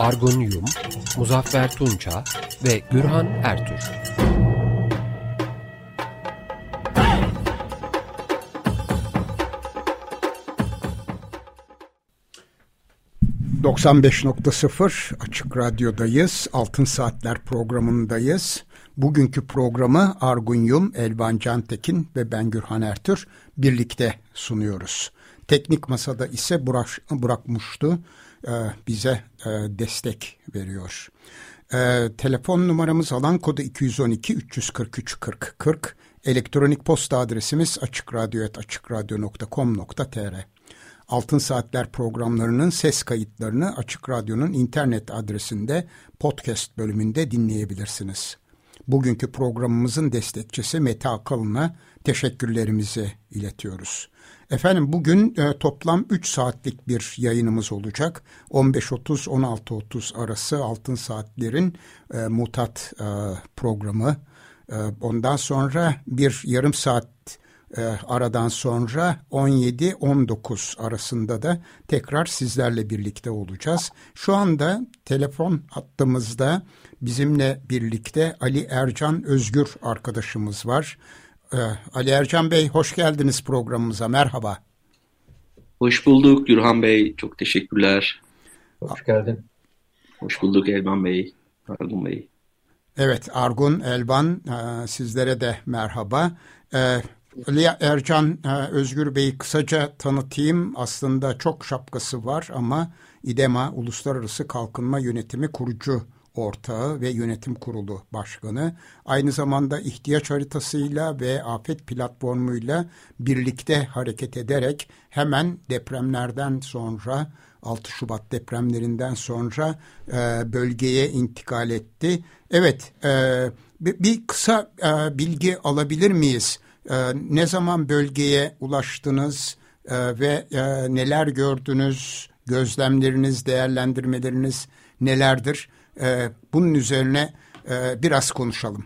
Argun Yum, Muzaffer Tunça ve Gürhan Ertür. ...95.0 Açık Radyo'dayız. Altın Saatler programındayız. Bugünkü programı Argun Yum, Elvan Cantekin ve ben Gürhan Ertür birlikte sunuyoruz. Teknik Masada ise Burak, Burak Muştu e, bize e, destek veriyor. E, telefon numaramız alan kodu 212 343 40 40. Elektronik posta adresimiz açıkradyo.com.tr Altın Saatler programlarının ses kayıtlarını Açık Radyo'nun internet adresinde podcast bölümünde dinleyebilirsiniz. Bugünkü programımızın destekçisi Mete Akalın'a teşekkürlerimizi iletiyoruz. Efendim bugün e, toplam 3 saatlik bir yayınımız olacak. 15.30-16.30 arası Altın Saatler'in e, mutat e, programı. E, ondan sonra bir yarım saat e, aradan sonra 17-19 arasında da tekrar sizlerle birlikte olacağız. Şu anda telefon hattımızda bizimle birlikte Ali Ercan Özgür arkadaşımız var. Ee, Ali Ercan Bey hoş geldiniz programımıza. Merhaba. Hoş bulduk Gürhan Bey. Çok teşekkürler. Hoş geldin. Hoş bulduk Elvan Bey, Argun Bey. Evet Argun, Elvan e, sizlere de merhaba. E, Ali Ercan e, Özgür Bey'i kısaca tanıtayım. Aslında çok şapkası var ama İDEMA Uluslararası Kalkınma Yönetimi kurucu ortağı ve yönetim kurulu başkanı. Aynı zamanda ihtiyaç haritasıyla ve afet platformuyla birlikte hareket ederek hemen depremlerden sonra 6 Şubat depremlerinden sonra e, bölgeye intikal etti. Evet, e, bir, bir kısa e, bilgi alabilir miyiz? E, ne zaman bölgeye ulaştınız e, ve e, neler gördünüz? Gözlemleriniz, değerlendirmeleriniz nelerdir? E, bunun üzerine e, biraz konuşalım.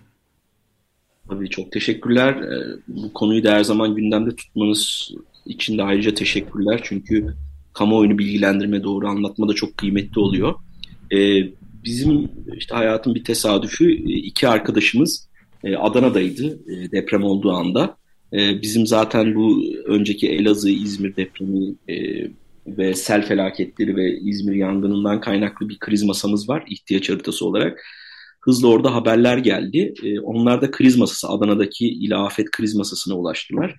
Tabii çok teşekkürler. E, bu konuyu da her zaman gündemde tutmanız için de ayrıca teşekkürler. Çünkü kamuoyunu bilgilendirme, doğru anlatma da çok kıymetli oluyor. E, bizim işte hayatın bir tesadüfü iki arkadaşımız Adana'daydı deprem olduğu anda. Bizim zaten bu önceki Elazığ, İzmir depremi ve sel felaketleri ve İzmir yangınından kaynaklı bir kriz masamız var ihtiyaç haritası olarak. Hızla orada haberler geldi. E, onlar da kriz masası, Adana'daki ilafet kriz masasına ulaştılar.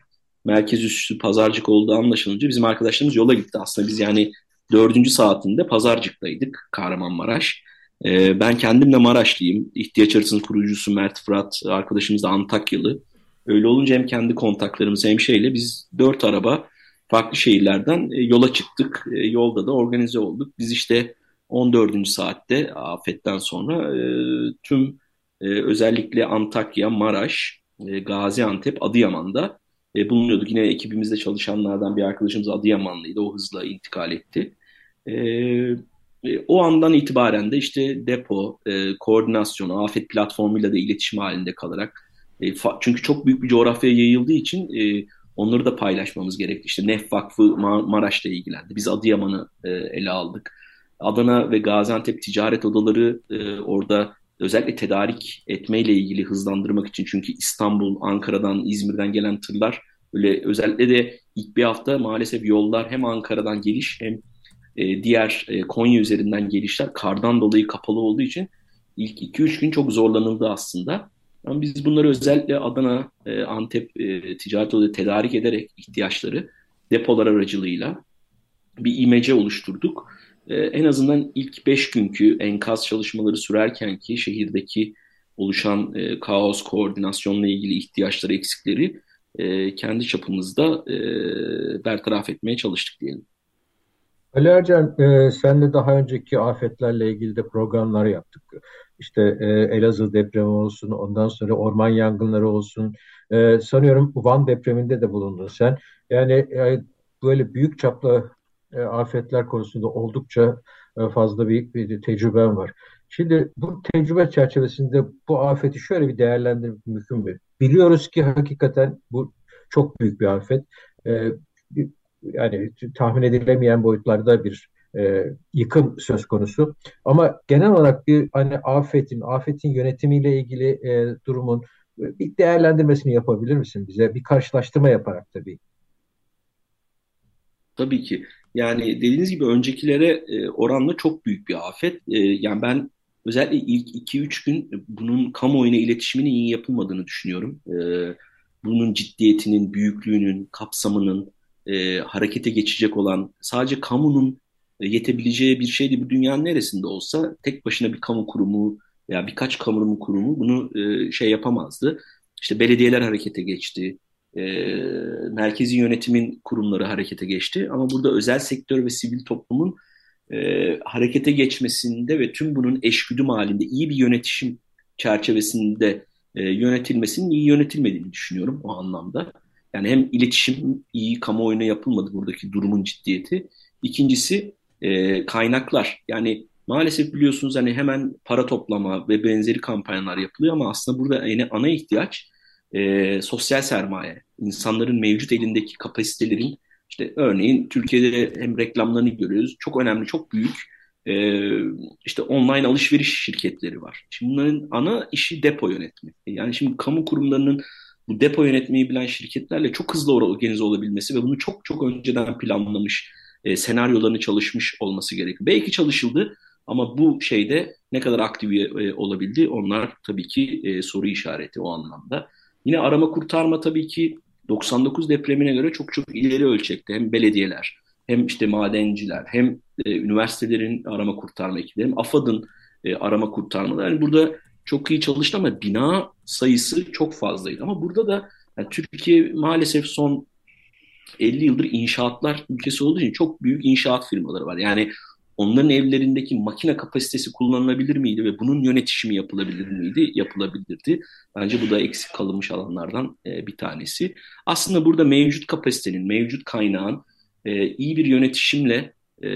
Merkez üssü pazarcık olduğu anlaşılınca bizim arkadaşlarımız yola gitti. Aslında biz yani dördüncü saatinde pazarcıktaydık Kahramanmaraş. E, ben kendim de Maraşlıyım. İhtiyaç haritasının kurucusu Mert Fırat, arkadaşımız da Antakyalı. Öyle olunca hem kendi kontaklarımız hem şeyle biz dört araba farklı şehirlerden e, yola çıktık. E, yolda da organize olduk. Biz işte 14. saatte afetten sonra e, tüm özellikle Antakya, Maraş, Gaziantep, Adıyaman'da bulunuyorduk. Yine ekibimizde çalışanlardan bir arkadaşımız Adıyamanlıydı. O hızla intikal etti. O andan itibaren de işte depo, koordinasyonu, afet platformuyla da iletişim halinde kalarak çünkü çok büyük bir coğrafyaya yayıldığı için Onları da paylaşmamız gerekti. İşte Nef Vakfı Maraş'la ilgilendi. Biz Adıyaman'ı e, ele aldık. Adana ve Gaziantep ticaret odaları e, orada özellikle tedarik etmeyle ilgili hızlandırmak için çünkü İstanbul, Ankara'dan, İzmir'den gelen tırlar öyle özellikle de ilk bir hafta maalesef yollar hem Ankara'dan geliş hem e, diğer e, Konya üzerinden gelişler kardan dolayı kapalı olduğu için ilk 2-3 gün çok zorlanıldı aslında. Ama biz bunları özellikle Adana, e, Antep e, ticaret odası tedarik ederek ihtiyaçları depolar aracılığıyla bir imece oluşturduk. E, en azından ilk beş günkü enkaz çalışmaları sürerken ki şehirdeki oluşan kaos, koordinasyonla ilgili ihtiyaçları, eksikleri kendi çapımızda bertaraf etmeye çalıştık diyelim. Ali Ercan, e, senle daha önceki afetlerle ilgili de programlar yaptık. İşte e, Elazığ depremi olsun, ondan sonra orman yangınları olsun. E, sanıyorum Van depreminde de bulundun sen. Yani e, böyle büyük çaplı e, afetler konusunda oldukça e, fazla bir, bir tecrüben var. Şimdi bu tecrübe çerçevesinde bu afeti şöyle bir değerlendirmek mümkün mü? Biliyoruz ki hakikaten bu çok büyük bir afet. E, yani tahmin edilemeyen boyutlarda bir e, yıkım söz konusu. Ama genel olarak bir hani afetin, afetin yönetimiyle ilgili e, durumun bir değerlendirmesini yapabilir misin bize? Bir karşılaştırma yaparak tabii. Tabii ki. Yani dediğiniz gibi öncekilere e, oranla çok büyük bir afet. E, yani ben özellikle ilk 2-3 gün bunun kamuoyuna iletişiminin iyi yapılmadığını düşünüyorum. E, bunun ciddiyetinin, büyüklüğünün, kapsamının, e, harekete geçecek olan sadece kamunun e, yetebileceği bir şeydi bu dünyanın neresinde olsa tek başına bir kamu kurumu veya birkaç kamu kurumu bunu e, şey yapamazdı. İşte belediyeler harekete geçti, e, merkezi yönetimin kurumları harekete geçti ama burada özel sektör ve sivil toplumun e, harekete geçmesinde ve tüm bunun eşgüdüm halinde iyi bir yönetişim çerçevesinde e, yönetilmesinin iyi yönetilmediğini düşünüyorum o anlamda. Yani hem iletişim iyi kamuoyuna yapılmadı buradaki durumun ciddiyeti. İkincisi e, kaynaklar. Yani maalesef biliyorsunuz hani hemen para toplama ve benzeri kampanyalar yapılıyor ama aslında burada yine ana ihtiyaç e, sosyal sermaye. İnsanların mevcut elindeki kapasitelerin işte örneğin Türkiye'de hem reklamlarını görüyoruz. Çok önemli, çok büyük e, işte online alışveriş şirketleri var. Şimdi bunların ana işi depo yönetmek. Yani şimdi kamu kurumlarının bu depo yönetmeyi bilen şirketlerle çok hızlı organize olabilmesi ve bunu çok çok önceden planlamış, e, senaryolarını çalışmış olması gerekiyor. Belki çalışıldı ama bu şeyde ne kadar aktif e, olabildi onlar tabii ki e, soru işareti o anlamda. Yine arama kurtarma tabii ki 99 depremine göre çok çok ileri ölçekte hem belediyeler hem işte madenciler hem e, üniversitelerin arama kurtarma ekipleri AFAD'ın e, arama kurtarmaları. Yani burada çok iyi çalıştı ama bina sayısı çok fazlaydı. Ama burada da yani Türkiye maalesef son 50 yıldır inşaatlar ülkesi olduğu için çok büyük inşaat firmaları var. Yani onların evlerindeki makine kapasitesi kullanılabilir miydi ve bunun yönetişimi yapılabilir miydi? Yapılabilirdi. Bence bu da eksik kalınmış alanlardan e, bir tanesi. Aslında burada mevcut kapasitenin, mevcut kaynağın e, iyi bir yönetişimle e,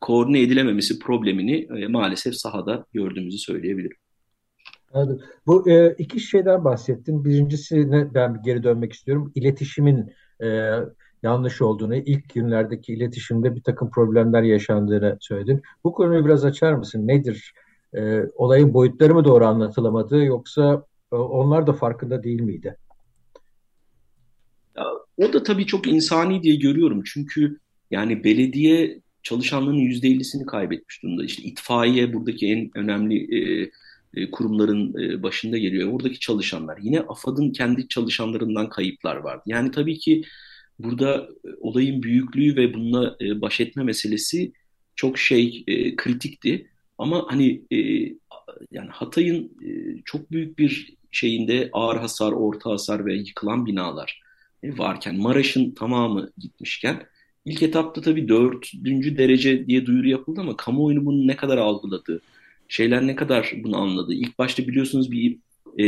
koordine edilememesi problemini maalesef sahada gördüğümüzü söyleyebilirim. Anladım. Bu e, iki şeyden bahsettin. Birincisine ben geri dönmek istiyorum. İletişimin e, yanlış olduğunu, ilk günlerdeki iletişimde bir takım problemler yaşandığını söyledin. Bu konuyu biraz açar mısın? Nedir? E, olayın boyutları mı doğru anlatılamadı yoksa e, onlar da farkında değil miydi? Ya, o da tabii çok insani diye görüyorum. Çünkü yani belediye çalışanlarının %50'sini kaybetmiş durumda. İşte itfaiye buradaki en önemli e, e, kurumların e, başında geliyor. Oradaki çalışanlar. Yine AFAD'ın kendi çalışanlarından kayıplar vardı. Yani tabii ki burada e, olayın büyüklüğü ve bununla baş etme meselesi çok şey kritikti. Ama hani yani Hatay'ın çok büyük bir şeyinde ağır hasar, orta hasar ve yıkılan binalar varken Maraş'ın tamamı gitmişken ilk etapta tabii dördüncü derece diye duyuru yapıldı ama kamuoyunu bunu ne kadar algıladı, şeyler ne kadar bunu anladı. İlk başta biliyorsunuz bir e,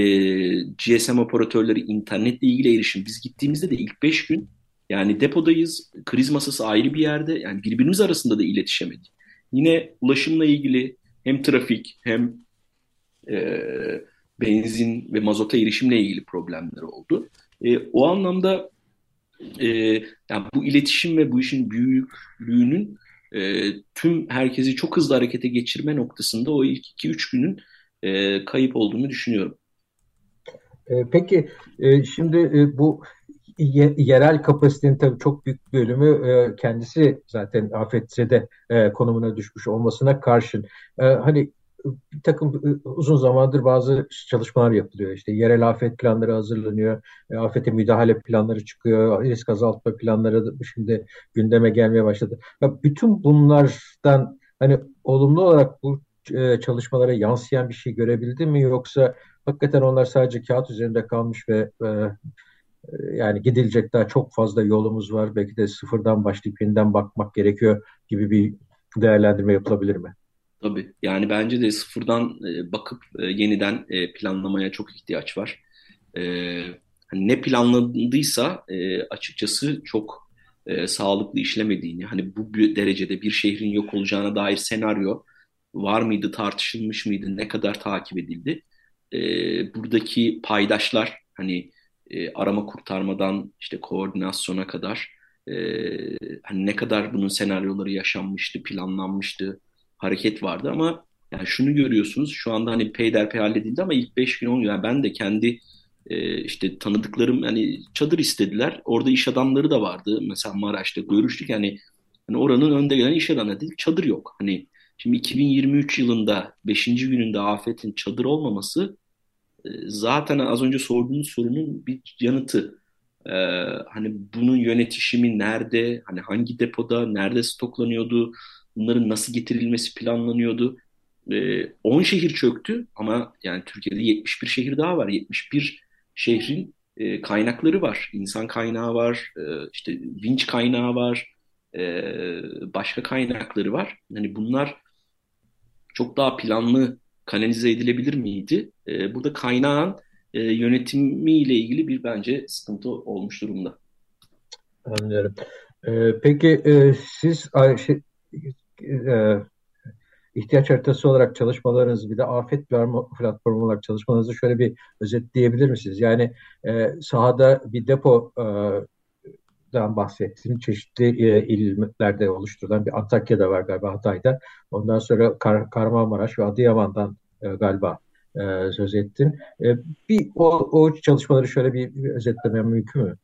GSM operatörleri internetle ilgili erişim. Biz gittiğimizde de ilk 5 gün yani depodayız, kriz masası ayrı bir yerde. Yani birbirimiz arasında da iletişemedik. Yine ulaşımla ilgili hem trafik hem e, benzin ve mazota erişimle ilgili problemler oldu. E, o anlamda e, yani bu iletişim ve bu işin büyüklüğünün e, tüm herkesi çok hızlı harekete geçirme noktasında o ilk 2-3 günün e, kayıp olduğunu düşünüyorum. E, peki e, şimdi e, bu yerel kapasitenin tabii çok büyük bölümü e, kendisi zaten afetzede e, konumuna düşmüş olmasına karşın. Hani bir takım e, uzun zamandır bazı çalışmalar yapılıyor. İşte yerel afet planları hazırlanıyor. E, afete müdahale planları çıkıyor. Risk azaltma planları şimdi gündeme gelmeye başladı. Ya bütün bunlardan hani olumlu olarak bu e, çalışmalara yansıyan bir şey görebildin mi yoksa hakikaten onlar sadece kağıt üzerinde kalmış ve yani gidilecek daha çok fazla yolumuz var. Belki de sıfırdan başlayıp yeniden bakmak gerekiyor gibi bir değerlendirme yapılabilir mi? Tabii. Yani bence de sıfırdan bakıp yeniden planlamaya çok ihtiyaç var. Hani ne planlandıysa açıkçası çok sağlıklı işlemediğini, hani bu derecede bir şehrin yok olacağına dair senaryo var mıydı, tartışılmış mıydı, ne kadar takip edildi? Buradaki paydaşlar hani arama kurtarmadan işte koordinasyona kadar hani ne kadar bunun senaryoları yaşanmıştı, planlanmıştı, hareket vardı ama yani şunu görüyorsunuz şu anda hani peyderpey halledildi ama ilk 5 gün 10 gün yani ben de kendi e, işte tanıdıklarım hani çadır istediler. Orada iş adamları da vardı. Mesela Maraş'ta görüştük yani hani oranın önde gelen iş adamları değil çadır yok. Hani şimdi 2023 yılında 5. gününde afetin çadır olmaması e, zaten az önce sorduğunuz sorunun bir yanıtı. Ee, hani bunun yönetişimi nerede, hani hangi depoda, nerede stoklanıyordu, bunların nasıl getirilmesi planlanıyordu. E, 10 şehir çöktü ama yani Türkiye'de 71 şehir daha var. 71 şehrin e, kaynakları var. İnsan kaynağı var, e, işte vinç kaynağı var, e, başka kaynakları var. Hani bunlar çok daha planlı kanalize edilebilir miydi? Burada kaynağın e, yönetimiyle ilgili bir bence sıkıntı olmuş durumda. Anlıyorum. Ee, peki siz şey, e, ihtiyaç haritası olarak çalışmalarınızı bir de afet platformu olarak çalışmalarınızı şöyle bir özetleyebilir misiniz? Yani e, sahada bir depo e, dan bahsettim. Çeşitli e, illerde oluşturulan bir Antakya'da var galiba Hatay'da. Ondan sonra Kar Kahramanmaraş ve Adıyaman'dan e, galiba e, söz ettin. E, bir o, o çalışmaları şöyle bir, bir özetlemem mümkün mü?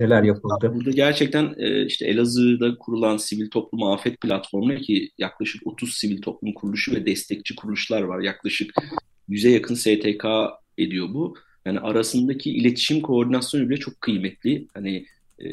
Neler yapıldı? Burada gerçekten e, işte Elazığ'da kurulan sivil toplum afet platformu ki yaklaşık 30 sivil toplum kuruluşu ve destekçi kuruluşlar var. Yaklaşık 100'e yakın STK ediyor bu. Yani arasındaki iletişim koordinasyonu bile çok kıymetli. Hani e,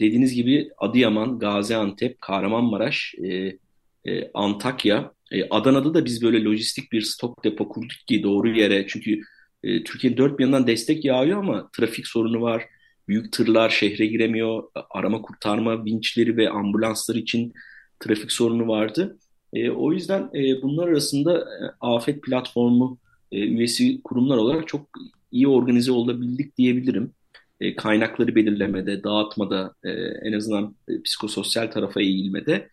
dediğiniz gibi Adıyaman, Gaziantep, Kahramanmaraş, e, e, Antakya, e, Adana'da da biz böyle lojistik bir stok depo kurduk ki doğru yere. Çünkü e, Türkiye'nin dört bir yanından destek yağıyor ama trafik sorunu var Büyük tırlar şehre giremiyor. Arama kurtarma vinçleri ve ambulanslar için trafik sorunu vardı. E, o yüzden e, bunlar arasında e, afet platformu e, üyesi kurumlar olarak çok iyi organize olabildik diyebilirim. E, kaynakları belirlemede, dağıtmada, e, en azından e, psikososyal tarafa eğilmede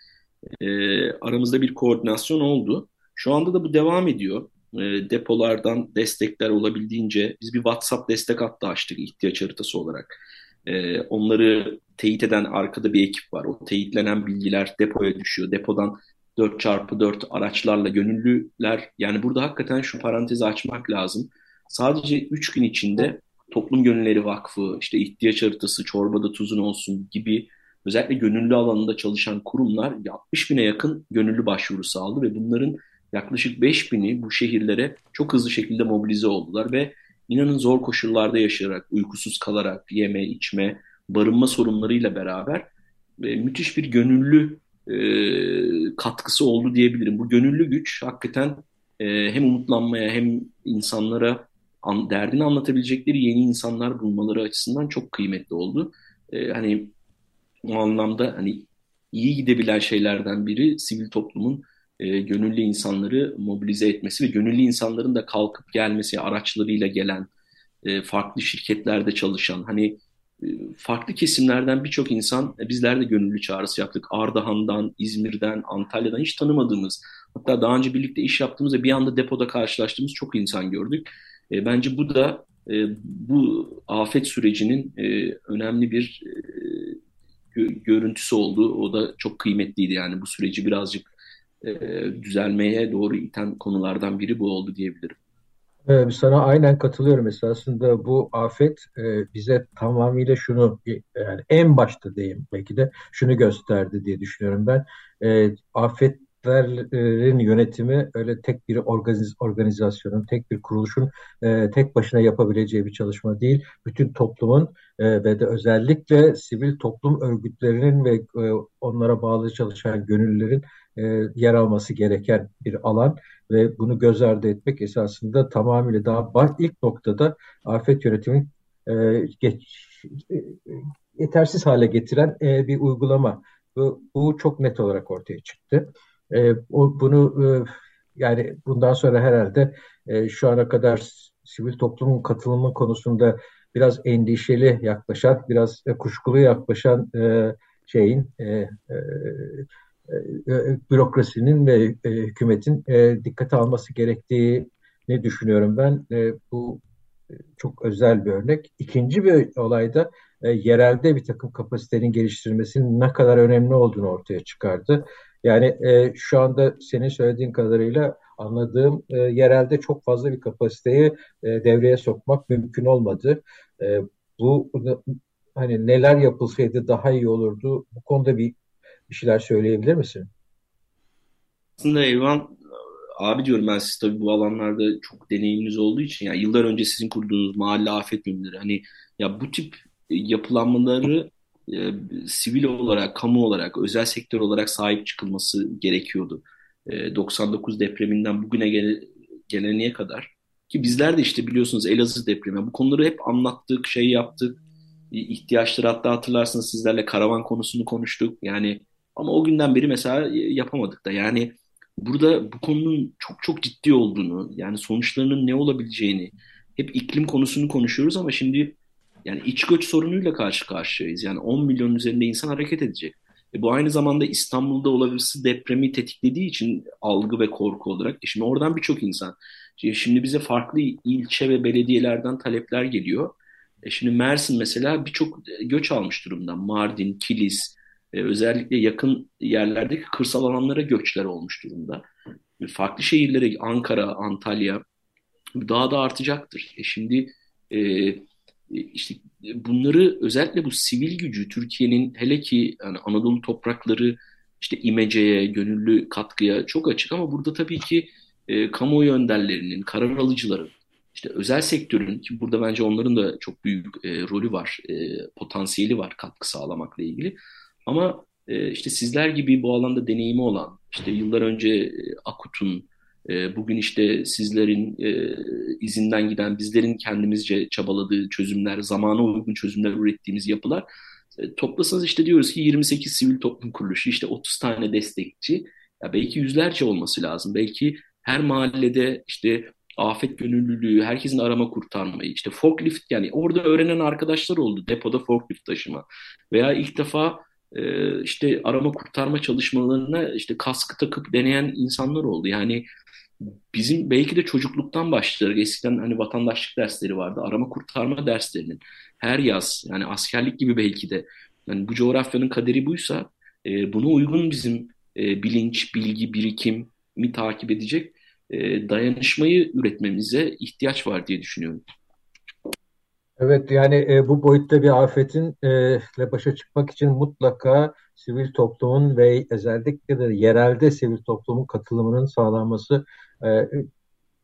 e, aramızda bir koordinasyon oldu. Şu anda da bu devam ediyor e, depolardan destekler olabildiğince biz bir WhatsApp destek hattı açtık ihtiyaç haritası olarak. E, onları teyit eden arkada bir ekip var. O teyitlenen bilgiler depoya düşüyor. Depodan 4x4 araçlarla gönüllüler yani burada hakikaten şu parantezi açmak lazım. Sadece 3 gün içinde Toplum Gönülleri Vakfı, işte ihtiyaç haritası, çorbada tuzun olsun gibi özellikle gönüllü alanında çalışan kurumlar 60 bine yakın gönüllü başvurusu aldı ve bunların yaklaşık 5000'i bu şehirlere çok hızlı şekilde mobilize oldular ve inanın zor koşullarda yaşayarak, uykusuz kalarak, yeme, içme, barınma sorunlarıyla beraber e, müthiş bir gönüllü e, katkısı oldu diyebilirim. Bu gönüllü güç hakikaten e, hem umutlanmaya hem insanlara an, derdini anlatabilecekleri yeni insanlar bulmaları açısından çok kıymetli oldu. E, hani o anlamda hani iyi gidebilen şeylerden biri sivil toplumun e, gönüllü insanları mobilize etmesi ve gönüllü insanların da kalkıp gelmesi, araçlarıyla gelen, e, farklı şirketlerde çalışan, hani e, farklı kesimlerden birçok insan, e, bizler de gönüllü çağrısı yaptık. Ardahan'dan, İzmir'den, Antalya'dan hiç tanımadığımız, hatta daha önce birlikte iş yaptığımız ve bir anda depoda karşılaştığımız çok insan gördük. E, bence bu da e, bu afet sürecinin e, önemli bir e, görüntüsü oldu. O da çok kıymetliydi yani bu süreci birazcık e, düzelmeye doğru iten konulardan biri bu oldu diyebilirim. Ee, sana aynen katılıyorum esasında bu afet e, bize tamamıyla şunu yani en başta diyeyim belki de şunu gösterdi diye düşünüyorum ben. E, afetlerin yönetimi öyle tek bir organiz, organizasyonun, tek bir kuruluşun e, tek başına yapabileceği bir çalışma değil. Bütün toplumun e, ve de özellikle sivil toplum örgütlerinin ve e, onlara bağlı çalışan gönüllülerin e, yer alması gereken bir alan ve bunu göz ardı etmek esasında tamamıyla daha baş, ilk noktada afet yönetimin e, geç, yetersiz hale getiren bir uygulama. Bu, bu çok net olarak ortaya çıktı. O, bunu yani bundan sonra herhalde şu ana kadar sivil toplumun katılımı konusunda biraz endişeli yaklaşan, biraz kuşkulu yaklaşan şeyin bürokrasinin ve hükümetin dikkate alması gerektiğini düşünüyorum ben. Bu çok özel bir örnek. İkinci bir olayda e, yerelde bir takım kapasitenin geliştirmesinin ne kadar önemli olduğunu ortaya çıkardı. Yani e, şu anda senin söylediğin kadarıyla anladığım e, yerelde çok fazla bir kapasiteyi e, devreye sokmak mümkün olmadı. E, bu hani neler yapılsaydı daha iyi olurdu. Bu konuda bir bir şeyler söyleyebilir misin? Aslında Elvan abi diyorum ben siz tabii bu alanlarda çok deneyiminiz olduğu için yani yıllar önce sizin kurduğunuz mahalle afet müdürleri hani ya bu tip yapılanmaları e, sivil olarak, kamu olarak, özel sektör olarak sahip çıkılması gerekiyordu. E, 99 depreminden bugüne gel geleniye kadar ki bizler de işte biliyorsunuz Elazığ depremi bu konuları hep anlattık, şey yaptık. ihtiyaçları hatta hatırlarsınız sizlerle karavan konusunu konuştuk. Yani ama o günden beri mesela yapamadık da. Yani burada bu konunun çok çok ciddi olduğunu, yani sonuçlarının ne olabileceğini, hep iklim konusunu konuşuyoruz ama şimdi yani iç göç sorunuyla karşı karşıyayız. Yani 10 milyon üzerinde insan hareket edecek. E bu aynı zamanda İstanbul'da olası depremi tetiklediği için algı ve korku olarak. E şimdi oradan birçok insan. Şimdi bize farklı ilçe ve belediyelerden talepler geliyor. E şimdi Mersin mesela birçok göç almış durumda. Mardin, Kilis, e, özellikle yakın yerlerdeki kırsal alanlara göçler olmuş durumda. E, farklı şehirlere Ankara, Antalya daha da artacaktır. E şimdi e, işte bunları özellikle bu sivil gücü Türkiye'nin hele ki yani Anadolu toprakları işte imeceye, gönüllü katkıya çok açık ama burada tabii ki e, kamuoyu önderlerinin, karar alıcıların, işte özel sektörün ki burada bence onların da çok büyük e, rolü var, e, potansiyeli var katkı sağlamakla ilgili. Ama e, işte sizler gibi bu alanda deneyimi olan, işte yıllar önce e, Akut'un, e, bugün işte sizlerin e, izinden giden, bizlerin kendimizce çabaladığı çözümler, zamana uygun çözümler ürettiğimiz yapılar. E, toplasanız işte diyoruz ki 28 sivil toplum kuruluşu, işte 30 tane destekçi, ya belki yüzlerce olması lazım. Belki her mahallede işte afet gönüllülüğü, herkesin arama kurtarmayı, işte forklift yani orada öğrenen arkadaşlar oldu depoda forklift taşıma veya ilk defa e, işte arama kurtarma çalışmalarına işte kaskı takıp deneyen insanlar oldu. Yani bizim belki de çocukluktan başlayarak eskiden hani vatandaşlık dersleri vardı. Arama kurtarma derslerinin her yaz yani askerlik gibi belki de yani bu coğrafyanın kaderi buysa e, buna uygun bizim e, bilinç, bilgi, birikim mi takip edecek e, dayanışmayı üretmemize ihtiyaç var diye düşünüyorum. Evet yani e, bu boyutta bir afetin e, başa çıkmak için mutlaka sivil toplumun ve özellikle de yerelde sivil toplumun katılımının sağlanması e,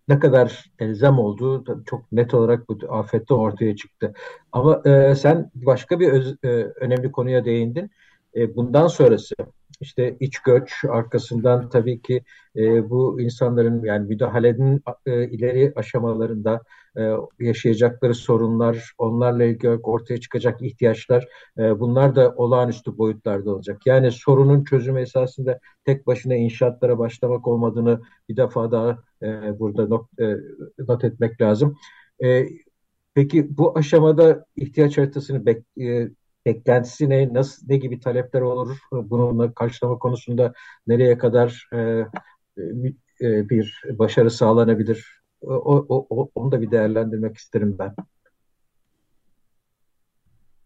ne kadar elzem olduğu çok net olarak bu afette ortaya çıktı. Ama e, sen başka bir öz, e, önemli konuya değindin. E, bundan sonrası işte iç göç arkasından tabii ki e, bu insanların yani müdahalenin e, ileri aşamalarında e, yaşayacakları sorunlar, onlarla ilgili ortaya çıkacak ihtiyaçlar e, bunlar da olağanüstü boyutlarda olacak. Yani sorunun çözümü esasında tek başına inşaatlara başlamak olmadığını bir defa daha e, burada not, e, not etmek lazım. Peki bu aşamada ihtiyaç haritasını bek, beklentisi ne, nasıl, ne gibi talepler olur, bununla karşılama konusunda nereye kadar bir başarı sağlanabilir, o, o, o, onu da bir değerlendirmek isterim ben.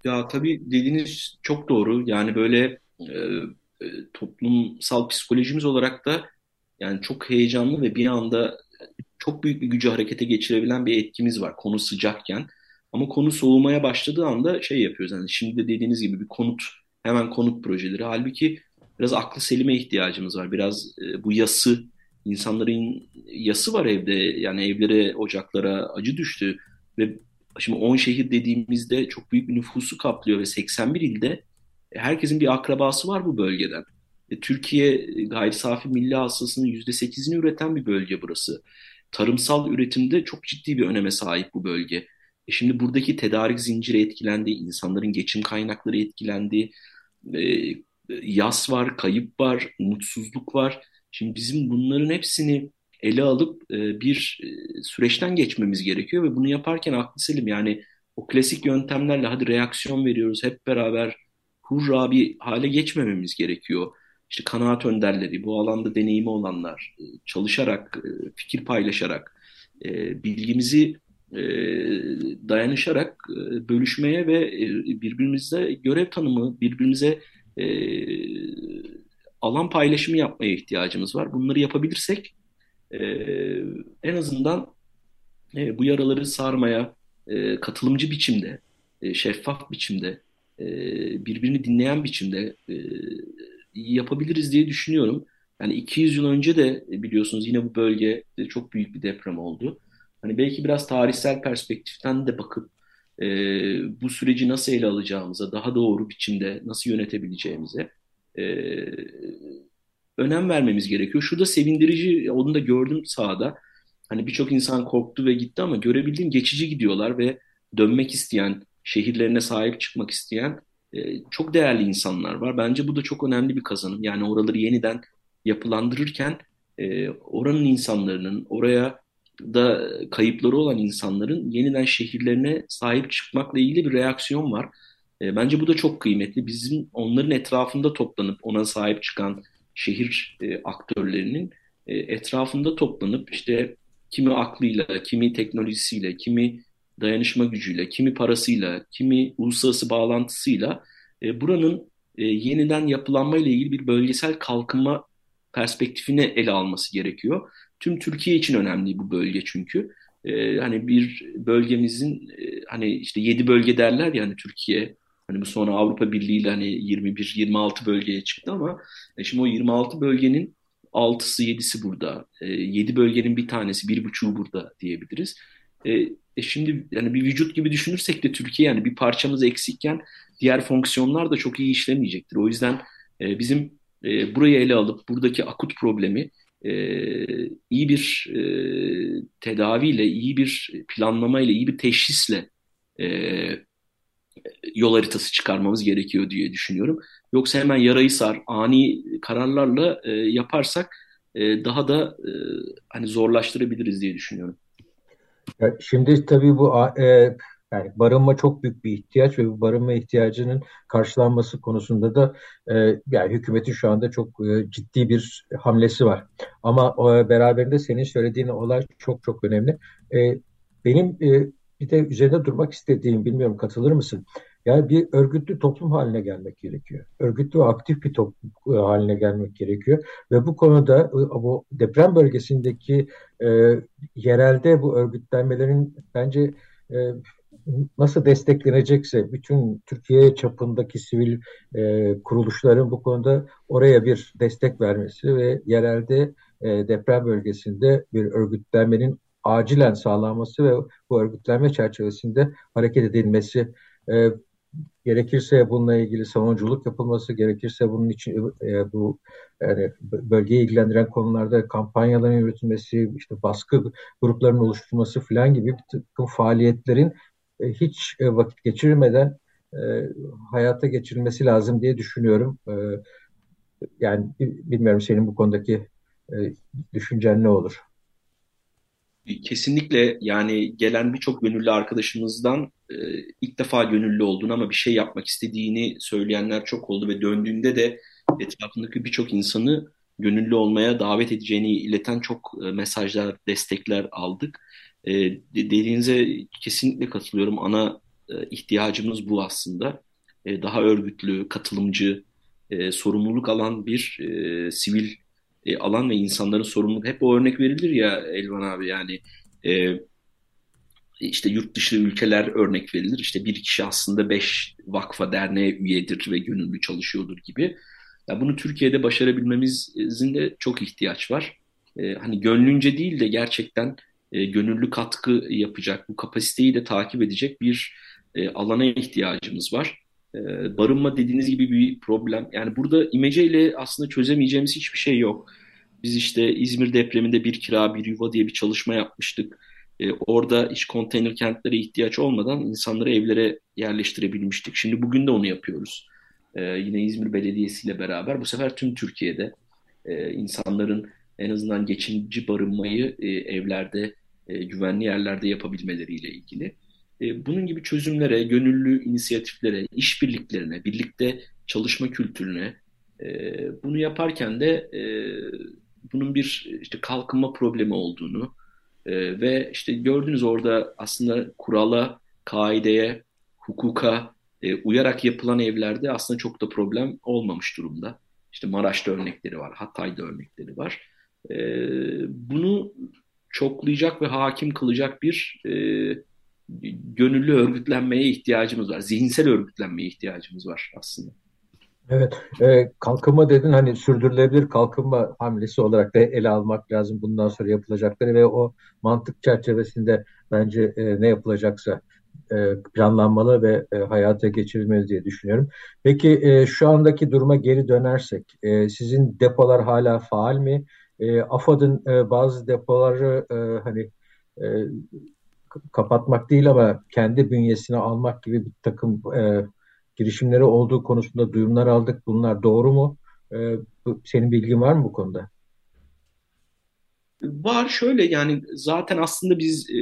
Ya tabii dediğiniz çok doğru. Yani böyle e, e, toplumsal psikolojimiz olarak da yani çok heyecanlı ve bir anda çok büyük bir gücü harekete geçirebilen bir etkimiz var konu sıcakken. Ama konu soğumaya başladığı anda şey yapıyoruz. Yani şimdi de dediğiniz gibi bir konut, hemen konut projeleri. Halbuki biraz aklı selime ihtiyacımız var. Biraz e, bu yası, insanların yası var evde. Yani evlere, ocaklara acı düştü. Ve şimdi 10 şehir dediğimizde çok büyük bir nüfusu kaplıyor ve 81 ilde herkesin bir akrabası var bu bölgeden. E, Türkiye gayri safi milli hasılasının %8'ini üreten bir bölge burası. Tarımsal üretimde çok ciddi bir öneme sahip bu bölge. E şimdi buradaki tedarik zinciri etkilendi, insanların geçim kaynakları etkilendi, e, yas var, kayıp var, umutsuzluk var. Şimdi bizim bunların hepsini ele alıp e, bir e, süreçten geçmemiz gerekiyor ve bunu yaparken aklı selim yani o klasik yöntemlerle hadi reaksiyon veriyoruz hep beraber hurra bir hale geçmememiz gerekiyor. İşte kanaat önderleri, bu alanda deneyimi olanlar, e, çalışarak, e, fikir paylaşarak, bilgimizi dayanışarak bölüşmeye ve birbirimize görev tanımı, birbirimize alan paylaşımı yapmaya ihtiyacımız var. Bunları yapabilirsek en azından bu yaraları sarmaya katılımcı biçimde, şeffaf biçimde, birbirini dinleyen biçimde yapabiliriz diye düşünüyorum. Yani 200 yıl önce de biliyorsunuz yine bu bölgede çok büyük bir deprem oldu. Hani belki biraz tarihsel perspektiften de bakıp e, bu süreci nasıl ele alacağımıza, daha doğru biçimde nasıl yönetebileceğimize e, önem vermemiz gerekiyor. Şu da sevindirici, onu da gördüm sahada. Hani birçok insan korktu ve gitti ama görebildiğim geçici gidiyorlar ve dönmek isteyen, şehirlerine sahip çıkmak isteyen e, çok değerli insanlar var. Bence bu da çok önemli bir kazanım. Yani oraları yeniden yapılandırırken e, oranın insanların, oraya da kayıpları olan insanların yeniden şehirlerine sahip çıkmakla ilgili bir reaksiyon var. E, bence bu da çok kıymetli. Bizim onların etrafında toplanıp ona sahip çıkan şehir aktörlerinin etrafında toplanıp işte kimi aklıyla, kimi teknolojisiyle, kimi dayanışma gücüyle, kimi parasıyla, kimi uluslararası bağlantısıyla e, buranın e, yeniden yapılanma ile ilgili bir bölgesel kalkınma perspektifini ele alması gerekiyor. Tüm Türkiye için önemli bu bölge çünkü. E, hani bir bölgemizin e, hani işte 7 bölge derler ya hani Türkiye hani bu sonra Avrupa Birliği ile hani 21-26 bölgeye çıktı ama e, şimdi o 26 bölgenin 6'sı 7'si burada. E, 7 bölgenin bir tanesi, bir buçuğu burada diyebiliriz. E, e şimdi yani bir vücut gibi düşünürsek de Türkiye yani bir parçamız eksikken diğer fonksiyonlar da çok iyi işlemeyecektir. O yüzden e, bizim e, burayı ele alıp buradaki akut problemi e, iyi bir e, tedaviyle, iyi bir planlamayla, iyi bir teşhisle e, yol haritası çıkarmamız gerekiyor diye düşünüyorum. Yoksa hemen yarayı sar, ani kararlarla e, yaparsak e, daha da e, hani zorlaştırabiliriz diye düşünüyorum. Ya şimdi tabii bu e, yani barınma çok büyük bir ihtiyaç ve bu barınma ihtiyacının karşılanması konusunda da e, yani hükümetin şu anda çok e, ciddi bir hamlesi var. Ama e, beraberinde senin söylediğin olay çok çok önemli. E, benim e, bir de üzerinde durmak istediğim, bilmiyorum katılır mısın? Yani bir örgütlü toplum haline gelmek gerekiyor. Örgütlü ve aktif bir toplum e, haline gelmek gerekiyor. Ve bu konuda e, bu deprem bölgesindeki e, yerelde bu örgütlenmelerin bence e, nasıl desteklenecekse bütün Türkiye çapındaki sivil e, kuruluşların bu konuda oraya bir destek vermesi ve yerelde e, deprem bölgesinde bir örgütlenmenin acilen sağlanması ve bu örgütlenme çerçevesinde hareket edilmesi e, gerekirse bununla ilgili savunuculuk yapılması gerekirse bunun için e, bu yani bölgeyi ilgilendiren konularda kampanyaların yürütülmesi işte baskı gruplarının oluşturulması falan gibi bir takım faaliyetlerin e, hiç e, vakit geçirmeden e, hayata geçirilmesi lazım diye düşünüyorum. Yani bilmiyorum senin bu konudaki düşüncen ne olur? Kesinlikle yani gelen birçok gönüllü arkadaşımızdan ilk defa gönüllü olduğunu ama bir şey yapmak istediğini söyleyenler çok oldu ve döndüğünde de etrafındaki birçok insanı gönüllü olmaya davet edeceğini ileten çok mesajlar, destekler aldık. E, dediğinize kesinlikle katılıyorum. Ana e, ihtiyacımız bu aslında. E, daha örgütlü, katılımcı, e, sorumluluk alan bir e, sivil e, alan ve insanların sorumluluk. Hep o örnek verilir ya Elvan abi yani e, işte yurt dışı ülkeler örnek verilir. İşte bir kişi aslında beş vakfa derneğe üyedir ve gönüllü çalışıyordur gibi. Ya bunu Türkiye'de başarabilmemizin de çok ihtiyaç var. E, hani gönlünce değil de gerçekten e, gönüllü katkı yapacak, bu kapasiteyi de takip edecek bir e, alana ihtiyacımız var. E, barınma dediğiniz gibi bir problem. Yani burada imece ile aslında çözemeyeceğimiz hiçbir şey yok. Biz işte İzmir depreminde bir kira bir yuva diye bir çalışma yapmıştık. e, orada hiç konteyner kentlere ihtiyaç olmadan insanları evlere yerleştirebilmiştik. Şimdi bugün de onu yapıyoruz. E, yine İzmir Belediyesi ile beraber bu sefer tüm Türkiye'de e, insanların en azından geçinici barınmayı e, evlerde, e, güvenli yerlerde yapabilmeleriyle ilgili. E, bunun gibi çözümlere, gönüllü inisiyatiflere, işbirliklerine, birlikte çalışma kültürüne, e, bunu yaparken de e, bunun bir işte kalkınma problemi olduğunu e, ve işte gördüğünüz orada aslında kurala, kaideye, hukuka uyarak yapılan evlerde aslında çok da problem olmamış durumda. İşte Maraş'ta örnekleri var, Hatay'da örnekleri var. Bunu çoklayacak ve hakim kılacak bir gönüllü örgütlenmeye ihtiyacımız var. Zihinsel örgütlenmeye ihtiyacımız var aslında. Evet, e, kalkınma dedin hani sürdürülebilir kalkınma hamlesi olarak da ele almak lazım bundan sonra yapılacakları ve o mantık çerçevesinde bence e, ne yapılacaksa e, planlanmalı ve e, hayata geçirilmeli diye düşünüyorum. Peki e, şu andaki duruma geri dönersek, e, sizin depolar hala faal mi? E, AFAD'ın e, bazı depoları e, hani e, kapatmak değil ama kendi bünyesine almak gibi bir takım e, girişimleri olduğu konusunda duyumlar aldık. Bunlar doğru mu? E, senin bilgin var mı bu konuda? Var şöyle yani zaten aslında biz e,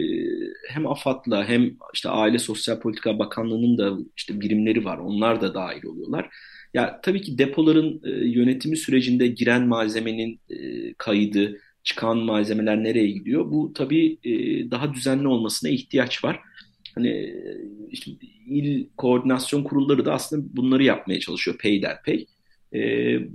hem AFAD'la hem işte Aile Sosyal Politika Bakanlığı'nın da işte birimleri var. Onlar da dahil oluyorlar. Ya tabii ki depoların e, yönetimi sürecinde giren malzemenin e, kaydı, çıkan malzemeler nereye gidiyor? Bu tabii e, daha düzenli olmasına ihtiyaç var. Hani işte il koordinasyon kurulları da aslında bunları yapmaya çalışıyor peyderpey. E,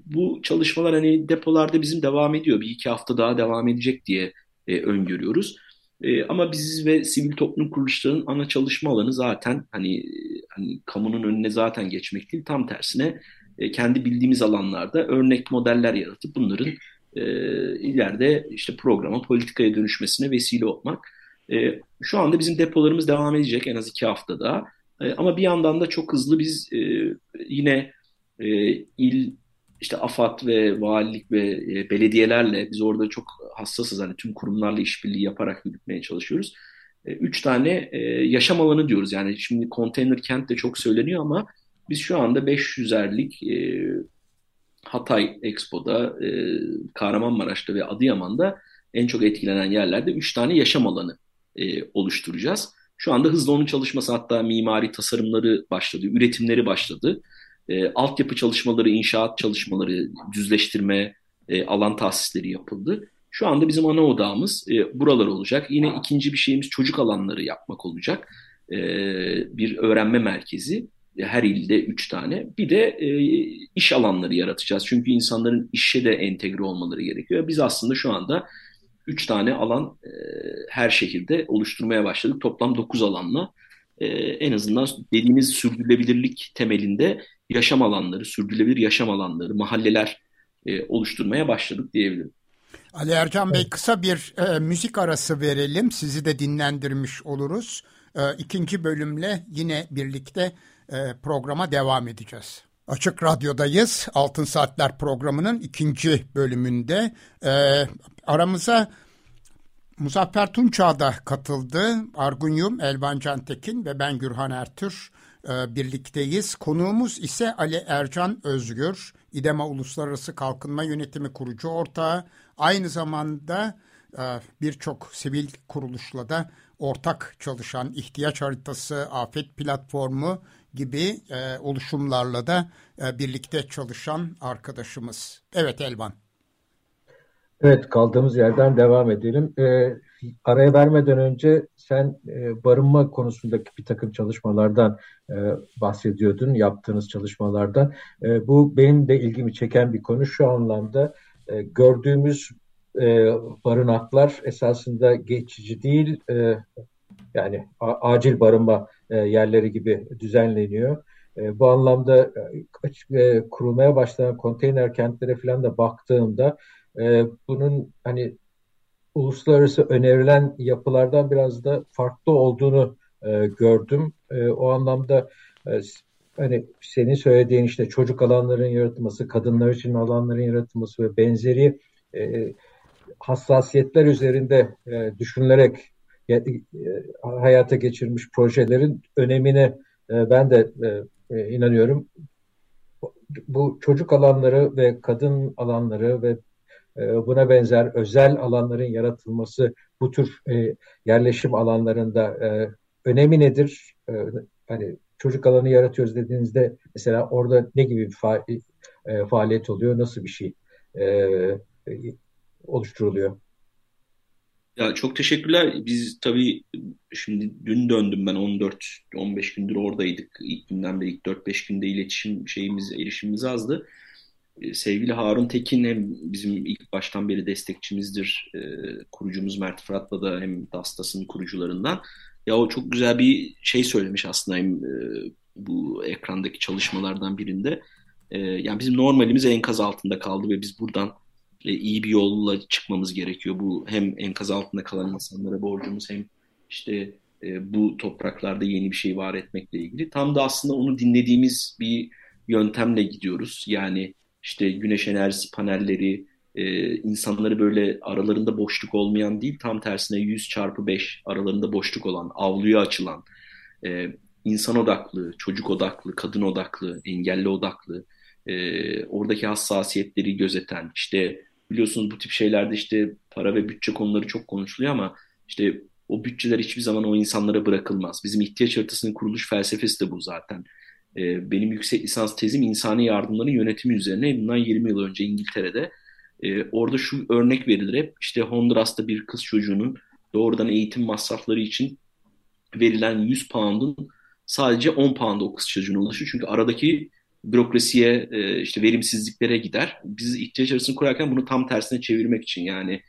bu çalışmalar hani depolarda bizim devam ediyor. Bir iki hafta daha devam edecek diye e, öngörüyoruz. E, ama biz ve sivil toplum kuruluşlarının ana çalışma alanı zaten hani, hani kamunun önüne zaten geçmek değil. Tam tersine e, kendi bildiğimiz alanlarda örnek modeller yaratıp bunların e, ileride işte programa, politikaya dönüşmesine vesile olmak. E, şu anda bizim depolarımız devam edecek en az iki haftada. E, ama bir yandan da çok hızlı biz e, yine e, il işte AFAD ve valilik ve e, belediyelerle biz orada çok hassasız hani tüm kurumlarla işbirliği yaparak yürütmeye çalışıyoruz. E, üç tane e, yaşam alanı diyoruz yani şimdi konteyner kent de çok söyleniyor ama biz şu anda 500'erlik e, Hatay Expo'da, e, Kahramanmaraş'ta ve Adıyaman'da en çok etkilenen yerlerde üç tane yaşam alanı e, oluşturacağız. Şu anda hızlı onun çalışması hatta mimari tasarımları başladı, üretimleri başladı. E, altyapı çalışmaları, inşaat çalışmaları, düzleştirme, e, alan tahsisleri yapıldı. Şu anda bizim ana odağımız e, buralar olacak. Yine ikinci bir şeyimiz çocuk alanları yapmak olacak. E, bir öğrenme merkezi her ilde üç tane. Bir de e, iş alanları yaratacağız. Çünkü insanların işe de entegre olmaları gerekiyor. Biz aslında şu anda üç tane alan e, her şehirde oluşturmaya başladık. Toplam dokuz alanla e, en azından dediğimiz sürdürülebilirlik temelinde yaşam alanları, sürdürülebilir yaşam alanları, mahalleler e, oluşturmaya başladık diyebilirim. Ali Ercan Bey kısa bir e, müzik arası verelim. Sizi de dinlendirmiş oluruz. E, ikinci bölümle yine birlikte e, programa devam edeceğiz. Açık Radyo'dayız. Altın Saatler programının ikinci bölümünde e, aramıza Muzaffer Tunçağ da katıldı. Argun Yum, Elvan Cantekin ve ben Gürhan Ertür e, birlikteyiz. Konuğumuz ise Ali Ercan Özgür, İDEMA Uluslararası Kalkınma Yönetimi kurucu ortağı. Aynı zamanda e, birçok sivil kuruluşla da ortak çalışan ihtiyaç haritası, afet platformu gibi e, oluşumlarla da e, birlikte çalışan arkadaşımız. Evet Elvan. Evet kaldığımız yerden devam edelim. E, araya vermeden önce sen e, barınma konusundaki bir takım çalışmalardan e, bahsediyordun, yaptığınız çalışmalardan. E, bu benim de ilgimi çeken bir konu. Şu anlamda e, gördüğümüz e, barınaklar esasında geçici değil, e, yani acil barınma yerleri gibi düzenleniyor. E, bu anlamda e, kurulmaya başlanan konteyner kentlere falan da baktığımda bunun hani uluslararası önerilen yapılardan biraz da farklı olduğunu gördüm. O anlamda hani senin söylediğin işte çocuk alanların yaratılması, kadınlar için alanların yaratılması ve benzeri hassasiyetler üzerinde düşünülerek e, hayata geçirmiş projelerin önemine e, ben de e, inanıyorum. Bu çocuk alanları ve kadın alanları ve buna benzer özel alanların yaratılması bu tür yerleşim alanlarında önemi nedir? Hani çocuk alanı yaratıyoruz dediğinizde mesela orada ne gibi bir fa faaliyet oluyor? Nasıl bir şey oluşturuluyor? Ya çok teşekkürler. Biz tabii şimdi dün döndüm ben 14-15 gündür oradaydık. İlk günden beri ilk 4-5 günde iletişim şeyimiz, erişimimiz azdı. Ee, sevgili Harun Tekin hem bizim ilk baştan beri destekçimizdir. Ee, kurucumuz Mert Fırat'la da hem Dastas'ın kurucularından. Ya o çok güzel bir şey söylemiş aslında hem e, bu ekrandaki çalışmalardan birinde. E, yani bizim normalimiz enkaz altında kaldı ve biz buradan iyi bir yolla çıkmamız gerekiyor. Bu hem enkaz altında kalan insanlara borcumuz hem işte e, bu topraklarda yeni bir şey var etmekle ilgili. Tam da aslında onu dinlediğimiz bir yöntemle gidiyoruz. Yani işte güneş enerjisi panelleri, e, insanları böyle aralarında boşluk olmayan değil, tam tersine 100 çarpı 5 aralarında boşluk olan, avluya açılan, e, insan odaklı, çocuk odaklı, kadın odaklı, engelli odaklı, e, oradaki hassasiyetleri gözeten, işte biliyorsunuz bu tip şeylerde işte para ve bütçe konuları çok konuşuluyor ama işte o bütçeler hiçbir zaman o insanlara bırakılmaz. Bizim ihtiyaç haritasının kuruluş felsefesi de bu zaten. Ee, benim yüksek lisans tezim insani yardımların yönetimi üzerine. Bundan 20 yıl önce İngiltere'de. Ee, orada şu örnek verilir hep. İşte Honduras'ta bir kız çocuğunun doğrudan eğitim masrafları için verilen 100 pound'un sadece 10 pound o kız çocuğuna ulaşıyor. Çünkü aradaki bürokrasiye, e, işte verimsizliklere gider. Biz ihtiyaç arasını kurarken bunu tam tersine çevirmek için yani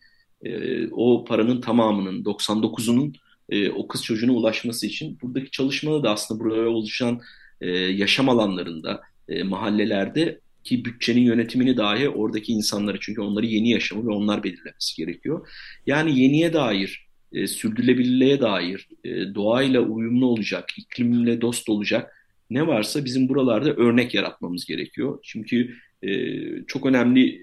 e, o paranın tamamının 99'unun e, o kız çocuğuna ulaşması için buradaki çalışmada da aslında buraya oluşan yaşam alanlarında, mahallelerde ki bütçenin yönetimini dahi oradaki insanları çünkü onları yeni yaşamı ve onlar belirlemesi gerekiyor. Yani yeniye dair, sürdürülebilirliğe dair, doğayla uyumlu olacak, iklimle dost olacak ne varsa bizim buralarda örnek yaratmamız gerekiyor. Çünkü e, çok önemli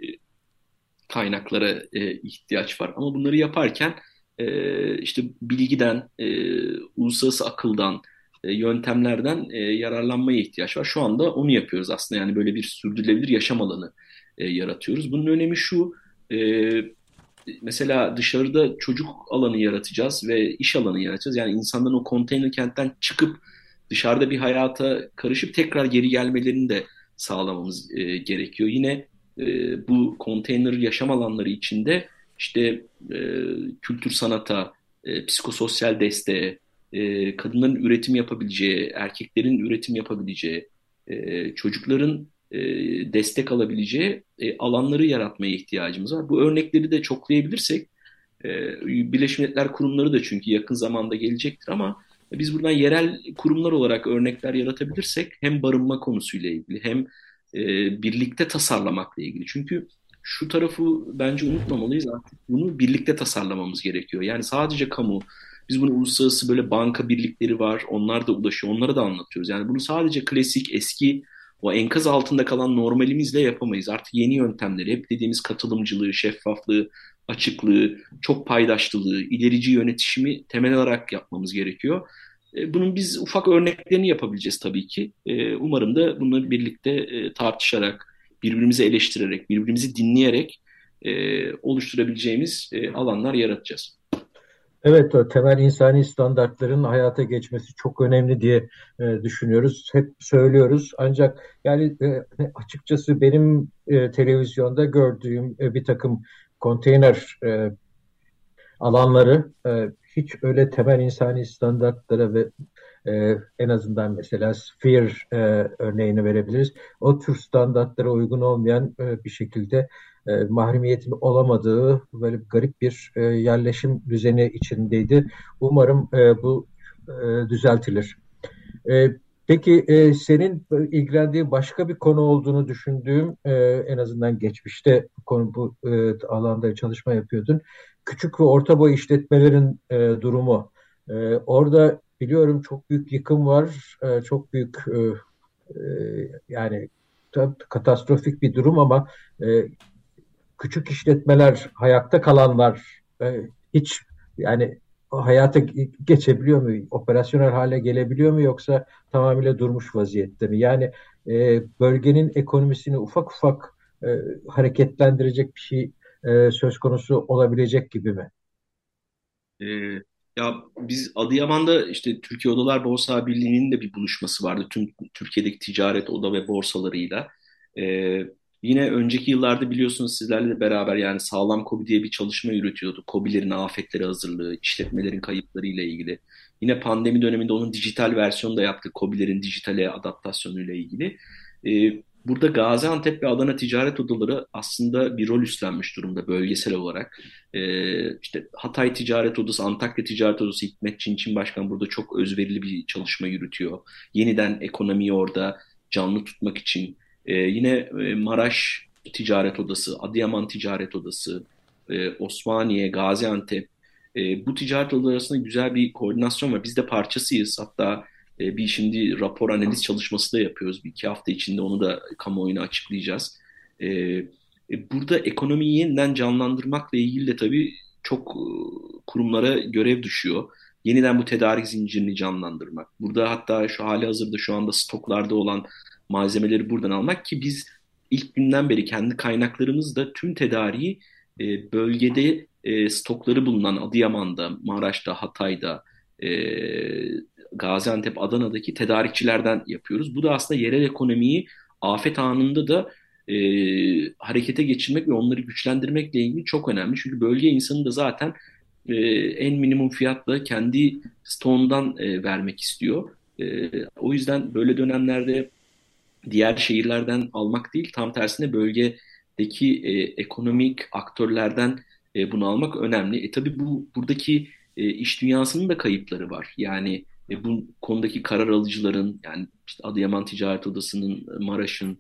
kaynaklara e, ihtiyaç var. Ama bunları yaparken e, işte bilgiden, e, uluslararası akıldan, e, yöntemlerden e, yararlanmaya ihtiyaç var. Şu anda onu yapıyoruz aslında. Yani böyle bir sürdürülebilir yaşam alanı e, yaratıyoruz. Bunun önemi şu, e, mesela dışarıda çocuk alanı yaratacağız ve iş alanı yaratacağız. Yani insanların o konteyner kentten çıkıp dışarıda bir hayata karışıp tekrar geri gelmelerini de sağlamamız e, gerekiyor. Yine e, bu konteyner yaşam alanları içinde işte e, kültür sanata, e, psikososyal desteğe, e, kadınların üretim yapabileceği, erkeklerin üretim yapabileceği, e, çocukların e, destek alabileceği e, alanları yaratmaya ihtiyacımız var. Bu örnekleri de çoklayabilirsek, e, Birleşmiş Milletler kurumları da çünkü yakın zamanda gelecektir ama biz buradan yerel kurumlar olarak örnekler yaratabilirsek hem barınma konusuyla ilgili hem e, birlikte tasarlamakla ilgili. Çünkü şu tarafı bence unutmamalıyız artık bunu birlikte tasarlamamız gerekiyor. Yani sadece kamu, biz bunu uluslararası böyle banka birlikleri var, onlar da ulaşıyor, onlara da anlatıyoruz. Yani bunu sadece klasik, eski, o enkaz altında kalan normalimizle yapamayız. Artık yeni yöntemleri, hep dediğimiz katılımcılığı, şeffaflığı, açıklığı, çok paydaşlılığı, ilerici yönetişimi temel olarak yapmamız gerekiyor. E, bunun biz ufak örneklerini yapabileceğiz tabii ki. E, umarım da bunları birlikte e, tartışarak, birbirimizi eleştirerek, birbirimizi dinleyerek oluşturabileceğimiz alanlar yaratacağız. Evet, temel insani standartların hayata geçmesi çok önemli diye düşünüyoruz. Hep söylüyoruz. Ancak yani açıkçası benim televizyonda gördüğüm bir takım konteyner e, alanları e, hiç öyle temel insani standartlara ve e, en azından mesela Sphere e, örneğini verebiliriz. O tür standartlara uygun olmayan e, bir şekilde e, mahremiyetin olamadığı böyle garip bir e, yerleşim düzeni içindeydi. Umarım e, bu e, düzeltilir. E, Peki e, senin ilgilendiği başka bir konu olduğunu düşündüğüm e, en azından geçmişte bu konu bu e, alanda çalışma yapıyordun. Küçük ve orta boy işletmelerin e, durumu. E, orada biliyorum çok büyük yıkım var, e, çok büyük e, e, yani katastrofik bir durum ama e, küçük işletmeler, hayatta kalanlar e, hiç yani hayata geçebiliyor mu? Operasyonel hale gelebiliyor mu yoksa tamamıyla durmuş vaziyette mi? Yani e, bölgenin ekonomisini ufak ufak e, hareketlendirecek bir şey e, söz konusu olabilecek gibi mi? E, ya biz Adıyaman'da işte Türkiye Odalar Borsa Birliği'nin de bir buluşması vardı tüm Türkiye'deki ticaret oda ve borsalarıyla. E, Yine önceki yıllarda biliyorsunuz sizlerle de beraber yani sağlam kobi diye bir çalışma yürütüyordu. Kobilerin afetleri hazırlığı, işletmelerin kayıpları ile ilgili. Yine pandemi döneminde onun dijital versiyonu da yaptık. Kobilerin dijitale adaptasyonu ile ilgili. Ee, burada Gaziantep ve Adana Ticaret Odaları aslında bir rol üstlenmiş durumda bölgesel olarak. Ee, işte Hatay Ticaret Odası, Antakya Ticaret Odası Hikmet Çinçin Başkan burada çok özverili bir çalışma yürütüyor. Yeniden ekonomiyi orada canlı tutmak için ee, yine e, Maraş Ticaret Odası, Adıyaman Ticaret Odası, e, Osmaniye, Gaziantep e, bu ticaret odaları arasında güzel bir koordinasyon var. Biz de parçasıyız. Hatta e, bir şimdi rapor analiz çalışması da yapıyoruz. Bir iki hafta içinde onu da kamuoyuna açıklayacağız. E, e, burada ekonomiyi yeniden canlandırmakla ilgili de tabii çok e, kurumlara görev düşüyor. Yeniden bu tedarik zincirini canlandırmak. Burada hatta şu hali hazırda şu anda stoklarda olan malzemeleri buradan almak ki biz ilk günden beri kendi kaynaklarımızda tüm tedariği e, bölgede e, stokları bulunan Adıyaman'da, Maraş'ta, Hatay'da, e, Gaziantep, Adana'daki tedarikçilerden yapıyoruz. Bu da aslında yerel ekonomiyi afet anında da e, harekete geçirmek ve onları güçlendirmekle ilgili çok önemli. Çünkü bölge insanı da zaten e, en minimum fiyatla kendi stoğundan e, vermek istiyor. E, o yüzden böyle dönemlerde diğer şehirlerden almak değil, tam tersine bölgedeki e, ekonomik aktörlerden e, bunu almak önemli. E tabii bu buradaki e, iş dünyasının da kayıpları var. Yani e, bu konudaki karar alıcıların, yani işte Adıyaman Ticaret Odası'nın, Maraş'ın,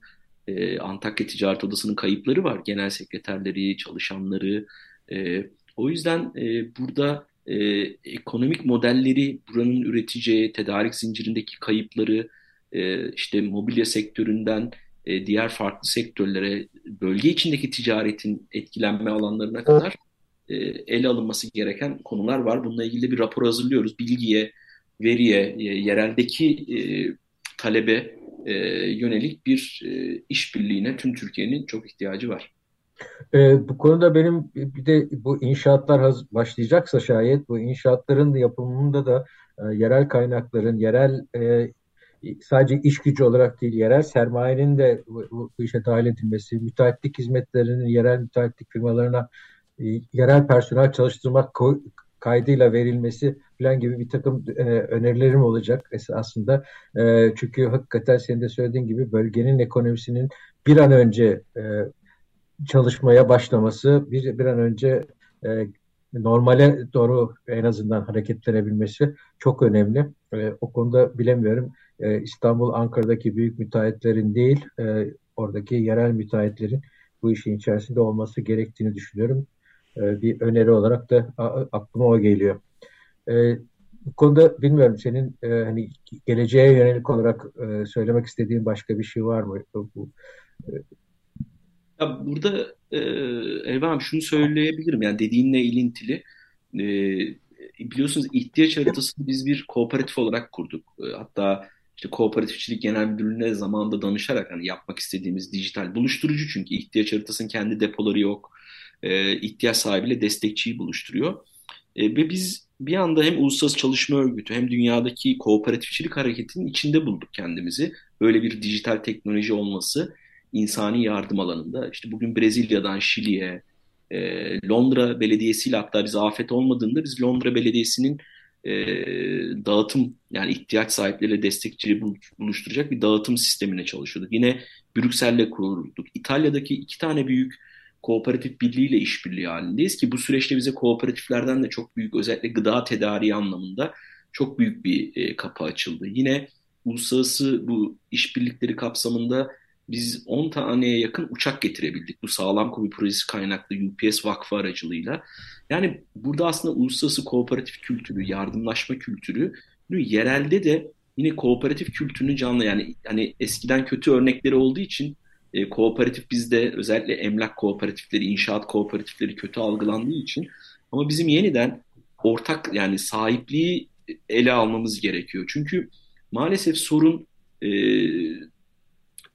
e, Antakya Ticaret Odası'nın kayıpları var. Genel sekreterleri, çalışanları. E, o yüzden e, burada e, ekonomik modelleri, buranın üreteceği, tedarik zincirindeki kayıpları, e, işte mobilya sektöründen e, diğer farklı sektörlere, bölge içindeki ticaretin etkilenme alanlarına kadar e, ele alınması gereken konular var. Bununla ilgili bir rapor hazırlıyoruz. Bilgiye, veriye, yereldeki talebe yönelik bir işbirliğine tüm Türkiye'nin çok ihtiyacı var. E, bu konuda benim bir de bu inşaatlar başlayacaksa şayet bu inşaatların yapımında da e, yerel kaynakların, yerel e, sadece iş gücü olarak değil yerel sermayenin de bu, bu işe dahil edilmesi, müteahhitlik hizmetlerinin yerel müteahhitlik firmalarına e, yerel personel çalıştırmak kaydıyla verilmesi falan gibi bir takım e, önerilerim olacak aslında. E, çünkü hakikaten senin de söylediğin gibi bölgenin ekonomisinin bir an önce e, çalışmaya başlaması, bir, bir an önce e, normale doğru en azından hareketlenebilmesi çok önemli. E, o konuda bilemiyorum e, İstanbul, Ankara'daki büyük müteahhitlerin değil, e, oradaki yerel müteahhitlerin bu işin içerisinde olması gerektiğini düşünüyorum. E, bir öneri olarak da aklıma o geliyor. E, bu konuda bilmiyorum senin e, hani geleceğe yönelik olarak e, söylemek istediğin başka bir şey var mı? Bu, e, ya burada e, Elvan şunu söyleyebilirim yani dediğinle ilintili. E, biliyorsunuz ihtiyaç haritasını biz bir kooperatif olarak kurduk. E, hatta işte kooperatifçilik genel müdürlüğüne zamanında danışarak hani yapmak istediğimiz dijital buluşturucu çünkü ihtiyaç haritasının kendi depoları yok. E, ihtiyaç sahibiyle destekçiyi buluşturuyor. E, ve biz bir anda hem Uluslararası Çalışma Örgütü hem dünyadaki kooperatifçilik hareketinin içinde bulduk kendimizi. Böyle bir dijital teknoloji olması insani yardım alanında. İşte bugün Brezilya'dan Şili'ye, e, Londra Belediyesi'yle hatta biz afet olmadığında biz Londra Belediyesi'nin e, dağıtım yani ihtiyaç sahipleriyle destekçiyi buluşturacak bir dağıtım sistemine çalışıyorduk. Yine Brüksel'le kurduk. İtalya'daki iki tane büyük kooperatif birliğiyle işbirliği halindeyiz ki bu süreçte bize kooperatiflerden de çok büyük özellikle gıda tedariği anlamında çok büyük bir e, kapı açıldı. Yine uluslararası bu işbirlikleri kapsamında biz 10 taneye yakın uçak getirebildik bu sağlam kobi projesi kaynaklı UPS Vakfı aracılığıyla. Yani burada aslında uluslararası kooperatif kültürü, yardımlaşma kültürü yerelde de yine kooperatif kültürünü canlı yani hani eskiden kötü örnekleri olduğu için e, kooperatif bizde özellikle emlak kooperatifleri, inşaat kooperatifleri kötü algılandığı için ama bizim yeniden ortak yani sahipliği ele almamız gerekiyor. Çünkü maalesef sorun e,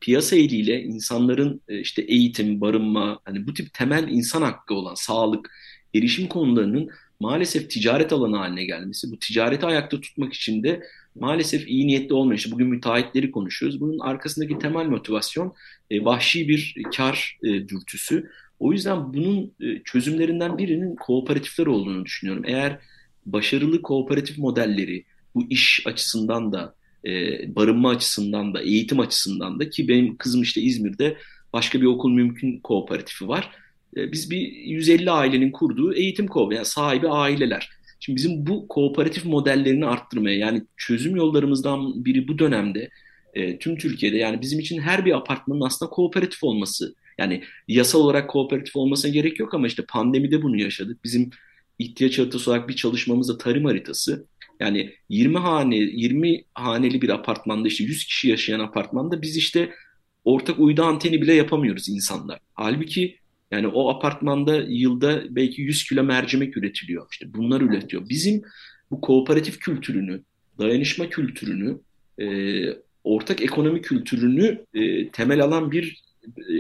piyasa eliyle insanların e, işte eğitim, barınma, hani bu tip temel insan hakkı olan sağlık, erişim konularının maalesef ticaret alanı haline gelmesi. Bu ticareti ayakta tutmak için de maalesef iyi niyetli olmuyor. İşte bugün müteahhitleri konuşuyoruz. Bunun arkasındaki temel motivasyon e, vahşi bir kar e, dürtüsü. O yüzden bunun e, çözümlerinden birinin kooperatifler olduğunu düşünüyorum. Eğer başarılı kooperatif modelleri bu iş açısından da e, barınma açısından da eğitim açısından da ki benim kızım işte İzmir'de başka bir okul mümkün kooperatifi var. E, biz bir 150 ailenin kurduğu eğitim kooperatifi yani sahibi aileler. Şimdi bizim bu kooperatif modellerini arttırmaya yani çözüm yollarımızdan biri bu dönemde e, tüm Türkiye'de yani bizim için her bir apartmanın aslında kooperatif olması. Yani yasal olarak kooperatif olmasına gerek yok ama işte pandemide bunu yaşadık. Bizim ihtiyaç haritası olarak bir çalışmamız da tarım haritası. Yani 20 hane 20 haneli bir apartmanda işte 100 kişi yaşayan apartmanda biz işte ortak uydu anteni bile yapamıyoruz insanlar. Halbuki yani o apartmanda yılda belki 100 kilo mercimek üretiliyor. İşte bunlar üretiyor. Bizim bu kooperatif kültürünü, dayanışma kültürünü, e, ortak ekonomi kültürünü e, temel alan bir e,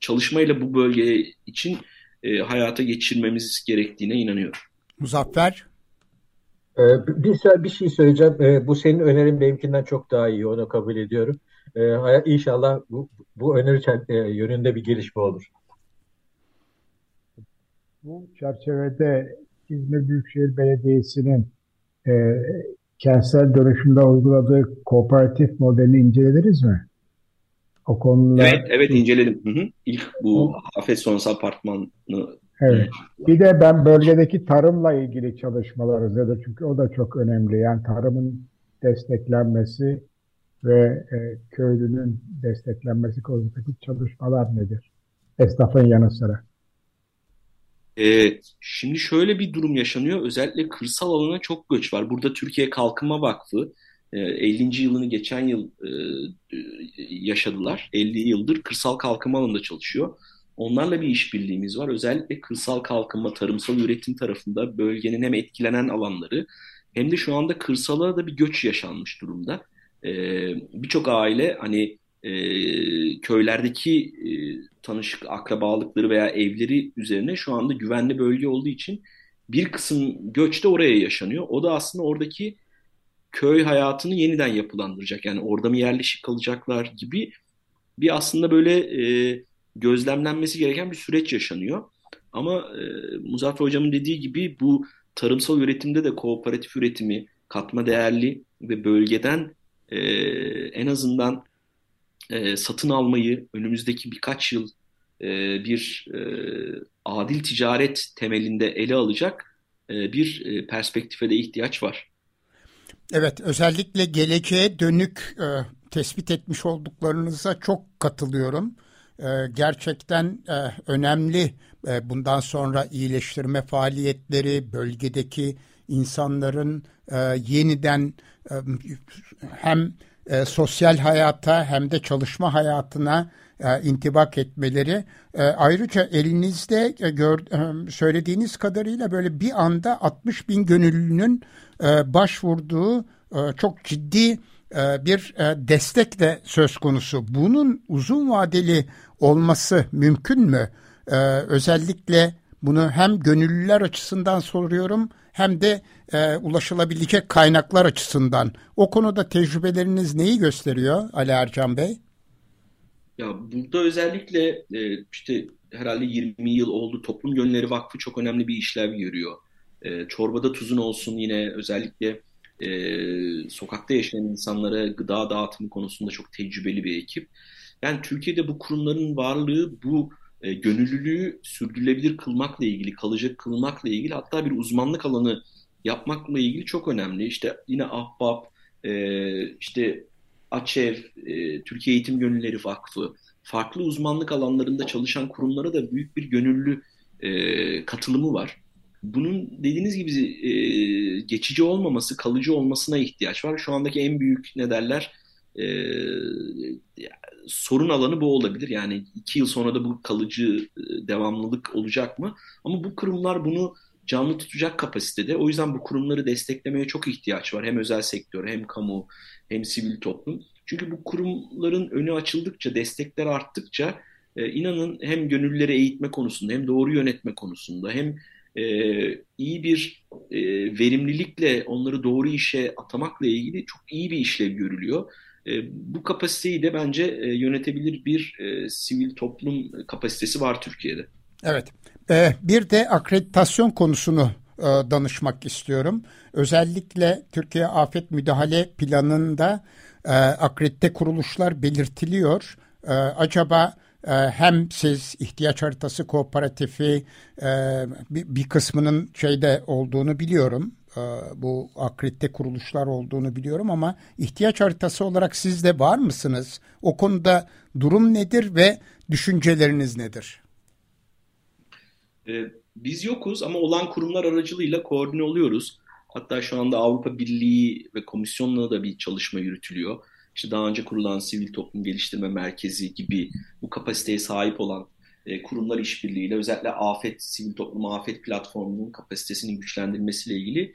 çalışmayla bu bölge için e, hayata geçirmemiz gerektiğine inanıyorum. Muzaffer? Ee, bir, bir şey söyleyeceğim. Ee, bu senin önerin benimkinden çok daha iyi. Onu kabul ediyorum. Ee, inşallah bu, bu öneri e, yönünde bir gelişme olur. Bu çerçevede İzmir Büyükşehir Belediyesi'nin e, kentsel dönüşümde uyguladığı kooperatif modelini incelediniz mi? O konuda Evet, evet inceledim. Hı hı. İlk bu Hafez Sonrası Apartmanı Evet. Bir de ben bölgedeki tarımla ilgili çalışmalar izledim. Çünkü o da çok önemli. Yani tarımın desteklenmesi ve e, köylünün desteklenmesi konusundaki çalışmalar nedir? Esnafın yanı sıra. Ee, şimdi şöyle bir durum yaşanıyor. Özellikle kırsal alana çok göç var. Burada Türkiye Kalkınma Vakfı 50. E, yılını geçen yıl e, yaşadılar. 50 yıldır kırsal kalkınma alanında çalışıyor. Onlarla bir işbirliğimiz var. Özellikle kırsal kalkınma, tarımsal üretim tarafında bölgenin hem etkilenen alanları hem de şu anda kırsala da bir göç yaşanmış durumda. Ee, Birçok aile hani e, köylerdeki e, tanışık akrabalıkları veya evleri üzerine şu anda güvenli bölge olduğu için bir kısım göç de oraya yaşanıyor. O da aslında oradaki köy hayatını yeniden yapılandıracak. Yani orada mı yerleşik kalacaklar gibi bir aslında böyle e, gözlemlenmesi gereken bir süreç yaşanıyor. Ama e, Muzaffer Hocam'ın dediği gibi bu tarımsal üretimde de kooperatif üretimi katma değerli ve bölgeden e, en azından e, satın almayı önümüzdeki birkaç yıl e, bir e, adil ticaret temelinde ele alacak e, bir e, perspektife de ihtiyaç var. Evet, özellikle geleceğe dönük e, tespit etmiş olduklarınıza çok katılıyorum. E, gerçekten e, önemli e, bundan sonra iyileştirme faaliyetleri, bölgedeki insanların e, yeniden hem sosyal hayata hem de çalışma hayatına intibak etmeleri. Ayrıca elinizde söylediğiniz kadarıyla böyle bir anda 60 bin gönüllünün başvurduğu çok ciddi bir e, destek de söz konusu. Bunun uzun vadeli olması mümkün mü? E, özellikle bunu hem gönüllüler açısından soruyorum hem de e, ulaşılabilecek kaynaklar açısından. O konuda tecrübeleriniz neyi gösteriyor Ali Ercan Bey? Ya burada özellikle e, işte herhalde 20 yıl oldu Toplum Gönülleri Vakfı çok önemli bir işlev görüyor. E, çorbada tuzun olsun yine özellikle e, sokakta yaşayan insanlara gıda dağıtımı konusunda çok tecrübeli bir ekip. Yani Türkiye'de bu kurumların varlığı bu e, gönüllülüğü sürdürülebilir kılmakla ilgili, kalıcı kılmakla ilgili hatta bir uzmanlık alanı yapmakla ilgili çok önemli. İşte yine Ahbap, e, işte AÇEV, e, Türkiye Eğitim Gönülleri Vakfı, farklı uzmanlık alanlarında çalışan kurumlara da büyük bir gönüllü e, katılımı var. Bunun dediğiniz gibi e, geçici olmaması, kalıcı olmasına ihtiyaç var. Şu andaki en büyük ne derler e, sorun alanı bu olabilir. Yani iki yıl sonra da bu kalıcı e, devamlılık olacak mı? Ama bu kurumlar bunu canlı tutacak kapasitede. O yüzden bu kurumları desteklemeye çok ihtiyaç var. Hem özel sektör hem kamu hem sivil toplum. Çünkü bu kurumların önü açıldıkça, destekler arttıkça e, inanın hem gönüllüleri eğitme konusunda hem doğru yönetme konusunda hem e, iyi bir e, verimlilikle onları doğru işe atamakla ilgili çok iyi bir işlev görülüyor. E, bu kapasiteyi de bence e, yönetebilir bir e, sivil toplum kapasitesi var Türkiye'de. Evet. E, bir de akreditasyon konusunu e, danışmak istiyorum. Özellikle Türkiye Afet Müdahale Planı'nda e, akredite kuruluşlar belirtiliyor. E, acaba hem siz ihtiyaç haritası kooperatifi e, bir, kısmının şeyde olduğunu biliyorum. E, bu akredite kuruluşlar olduğunu biliyorum ama ihtiyaç haritası olarak siz de var mısınız? O konuda durum nedir ve düşünceleriniz nedir? Ee, biz yokuz ama olan kurumlar aracılığıyla koordine oluyoruz. Hatta şu anda Avrupa Birliği ve Komisyon'la da bir çalışma yürütülüyor. İşte daha önce kurulan Sivil Toplum Geliştirme Merkezi gibi bu kapasiteye sahip olan e, kurumlar işbirliğiyle özellikle afet, sivil toplum afet platformunun kapasitesinin güçlendirilmesiyle ilgili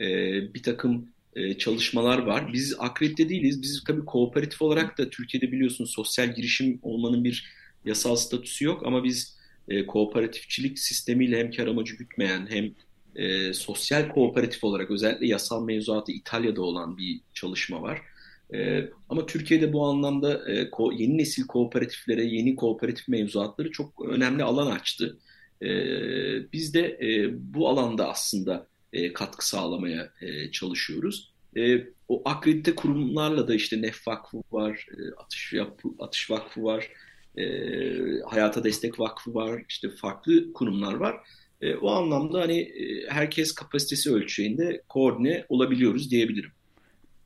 e, bir takım e, çalışmalar var. Biz akredite değiliz. Biz tabii kooperatif olarak da Türkiye'de biliyorsunuz sosyal girişim olmanın bir yasal statüsü yok ama biz e, kooperatifçilik sistemiyle hem kar amacı gütmeyen hem e, sosyal kooperatif olarak özellikle yasal mevzuatı İtalya'da olan bir çalışma var. E, ama Türkiye'de bu anlamda e, ko, yeni nesil kooperatiflere, yeni kooperatif mevzuatları çok önemli alan açtı. E, biz de e, bu alanda aslında e, katkı sağlamaya e, çalışıyoruz. E, o akredite kurumlarla da işte Nef Vakfı var, e, Atış, Yapı, Atış Vakfı var, e, Hayata Destek Vakfı var, işte farklı kurumlar var. E, o anlamda hani e, herkes kapasitesi ölçeğinde koordine olabiliyoruz diyebilirim.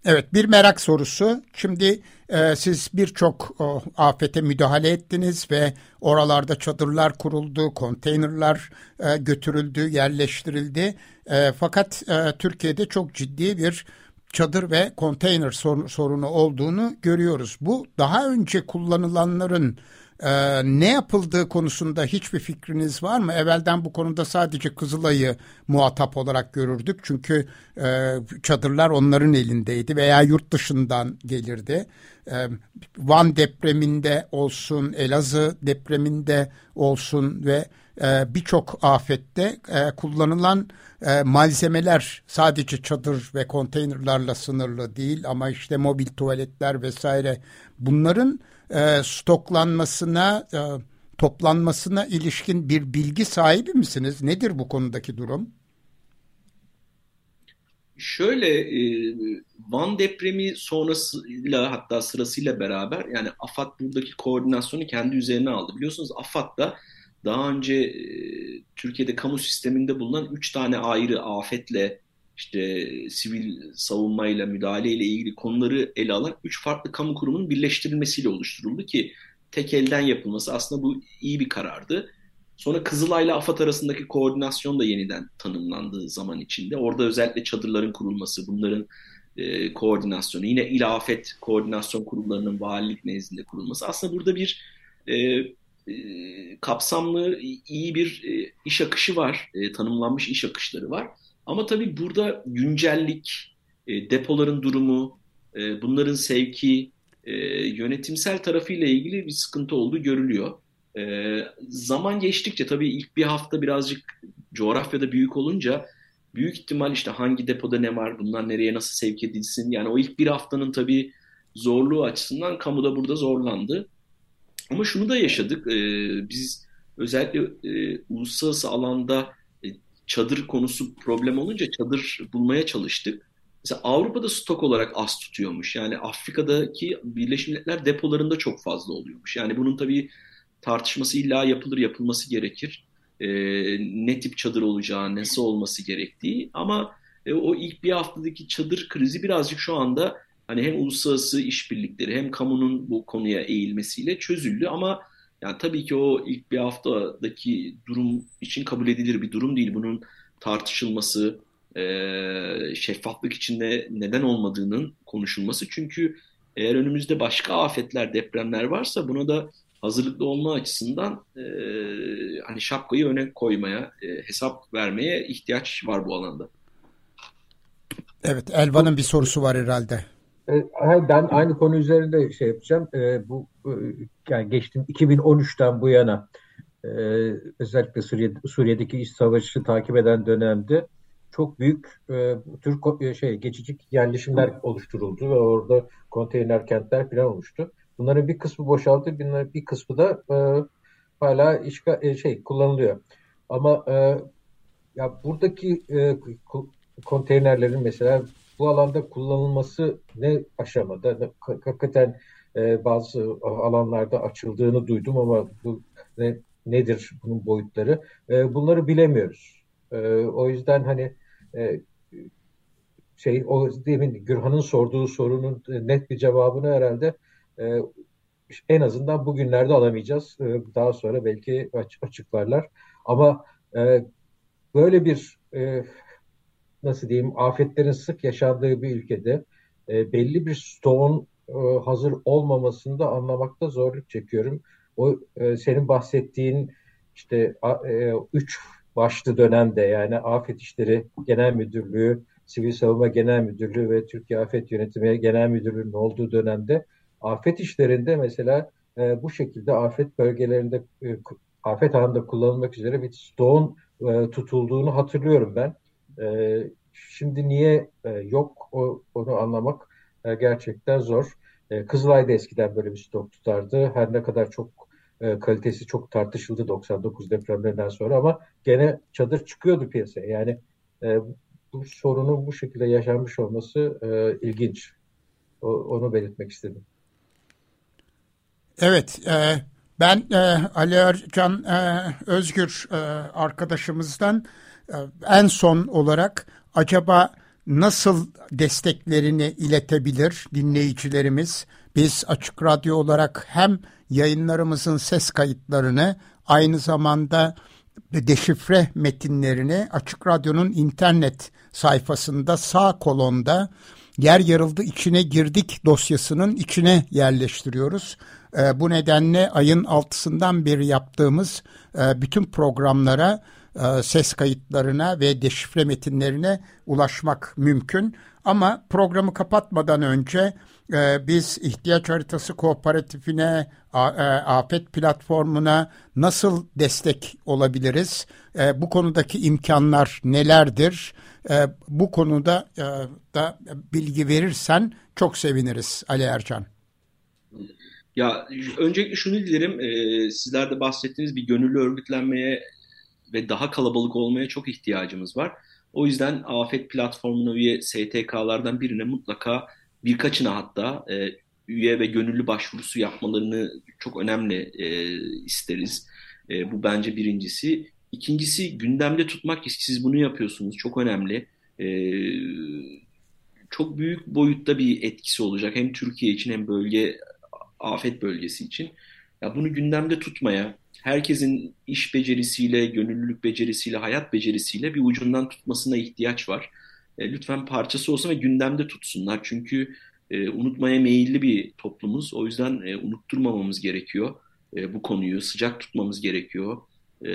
Evet bir merak sorusu. Şimdi e, siz birçok afete müdahale ettiniz ve oralarda çadırlar kuruldu, konteynerlar e, götürüldü, yerleştirildi. E, fakat e, Türkiye'de çok ciddi bir çadır ve konteyner sorunu olduğunu görüyoruz. Bu daha önce kullanılanların ee, ne yapıldığı konusunda hiçbir fikriniz var mı? Evvelden bu konuda sadece Kızılay'ı muhatap olarak görürdük. Çünkü e, çadırlar onların elindeydi veya yurt dışından gelirdi. E, Van depreminde olsun, Elazığ depreminde olsun ve e, birçok afette e, kullanılan e, malzemeler sadece çadır ve konteynerlarla sınırlı değil ama işte mobil tuvaletler vesaire bunların e, stoklanmasına, e, toplanmasına ilişkin bir bilgi sahibi misiniz? Nedir bu konudaki durum? Şöyle e, Van depremi sonrasıyla hatta sırasıyla beraber yani AFAD buradaki koordinasyonu kendi üzerine aldı. Biliyorsunuz AFAD da daha önce e, Türkiye'de kamu sisteminde bulunan üç tane ayrı afetle işte sivil savunmayla, müdahaleyle ilgili konuları ele alan üç farklı kamu kurumunun birleştirilmesiyle oluşturuldu ki tek elden yapılması aslında bu iyi bir karardı. Sonra Kızılay'la AFAD arasındaki koordinasyon da yeniden tanımlandığı zaman içinde. Orada özellikle çadırların kurulması, bunların e, koordinasyonu, yine il afet koordinasyon kurullarının valilik nezdinde kurulması. Aslında burada bir e, e, kapsamlı, iyi bir e, iş akışı var, e, tanımlanmış iş akışları var. Ama tabii burada güncellik, e, depoların durumu, e, bunların sevki, e, yönetimsel tarafıyla ilgili bir sıkıntı olduğu görülüyor. E, zaman geçtikçe tabii ilk bir hafta birazcık coğrafyada büyük olunca büyük ihtimal işte hangi depoda ne var, bunlar nereye nasıl sevk edilsin. Yani o ilk bir haftanın tabii zorluğu açısından kamuda burada zorlandı. Ama şunu da yaşadık. E, biz özellikle e, uluslararası alanda çadır konusu problem olunca çadır bulmaya çalıştık. Mesela Avrupa'da stok olarak az tutuyormuş. Yani Afrika'daki Birleşmiş Milletler depolarında çok fazla oluyormuş. Yani bunun tabii tartışması illa yapılır, yapılması gerekir. Ee, ne tip çadır olacağı, nasıl olması gerektiği. Ama e, o ilk bir haftadaki çadır krizi birazcık şu anda hani hem uluslararası işbirlikleri hem kamunun bu konuya eğilmesiyle çözüldü. Ama yani tabii ki o ilk bir haftadaki durum için kabul edilir bir durum değil. Bunun tartışılması, e, şeffaflık içinde neden olmadığının konuşulması. Çünkü eğer önümüzde başka afetler, depremler varsa buna da hazırlıklı olma açısından e, hani şapkayı öne koymaya, e, hesap vermeye ihtiyaç var bu alanda. Evet, Elvan'ın bir sorusu var herhalde. E, ben aynı konu üzerinde şey yapacağım. E, bu e, yani geçtim 2013'ten bu yana özellikle Suriye, Suriye'deki iç savaşı takip eden dönemde çok büyük tür şey geçici yerleşimler oluşturuldu ve orada konteyner kentler falan oluştu. Bunların bir kısmı boşaldı, bir kısmı da hala işgal, şey kullanılıyor. Ama ya buradaki konteynerlerin mesela bu alanda kullanılması ne aşamada? Hakikaten e, bazı alanlarda açıldığını duydum ama bu ne, nedir bunun boyutları? E, bunları bilemiyoruz. E, o yüzden hani e, şey o demin Gürhan'ın sorduğu sorunun net bir cevabını herhalde e, en azından bugünlerde alamayacağız. E, daha sonra belki açıklarlar. Ama e, böyle bir e, nasıl diyeyim afetlerin sık yaşandığı bir ülkede e, belli bir stoğun e, hazır olmamasında anlamakta zorluk çekiyorum. O e, senin bahsettiğin işte e, üç başlı dönemde yani Afet İşleri Genel Müdürlüğü, Sivil Savunma Genel Müdürlüğü ve Türkiye Afet Yönetimi Genel Müdürlüğü'nün olduğu dönemde afet işlerinde mesela e, bu şekilde afet bölgelerinde e, afet anında kullanılmak üzere bir stoğun e, tutulduğunu hatırlıyorum ben. E, şimdi niye e, yok onu anlamak e, gerçekten zor. E, Kızılay da eskiden böyle bir stok tutardı. Her ne kadar çok kalitesi çok tartışıldı 99 depremlerinden sonra ama gene çadır çıkıyordu piyasaya. Yani bu sorunun bu şekilde yaşanmış olması ilginç. Onu belirtmek istedim. Evet, e, ben e, Ali Ercan e, Özgür e, arkadaşımızdan en son olarak acaba nasıl desteklerini iletebilir dinleyicilerimiz? Biz Açık Radyo olarak hem yayınlarımızın ses kayıtlarını aynı zamanda deşifre metinlerini Açık Radyo'nun internet sayfasında sağ kolonda yer yarıldı içine girdik dosyasının içine yerleştiriyoruz. E, bu nedenle ayın altısından beri yaptığımız e, bütün programlara e, ses kayıtlarına ve deşifre metinlerine ulaşmak mümkün. Ama programı kapatmadan önce e, biz ihtiyaç haritası kooperatifine, e, afet platformuna nasıl destek olabiliriz? Bu konudaki imkanlar nelerdir? Bu konuda da bilgi verirsen çok seviniriz Ali Ercan. Ya öncelikle şunu dilerim, e, sizler de bahsettiğiniz bir gönüllü örgütlenmeye ve daha kalabalık olmaya çok ihtiyacımız var. O yüzden Afet platformuna üye STK'lardan birine mutlaka birkaçına hatta e, üye ve gönüllü başvurusu yapmalarını çok önemli e, isteriz. E, bu bence birincisi. İkincisi gündemde tutmak siz bunu yapıyorsunuz çok önemli. E, çok büyük boyutta bir etkisi olacak hem Türkiye için hem bölge afet bölgesi için. Ya bunu gündemde tutmaya, herkesin iş becerisiyle, gönüllülük becerisiyle, hayat becerisiyle bir ucundan tutmasına ihtiyaç var. E, lütfen parçası olsun ve gündemde tutsunlar. Çünkü e, unutmaya meyilli bir toplumuz. O yüzden e, unutturmamamız gerekiyor e, bu konuyu. Sıcak tutmamız gerekiyor. E,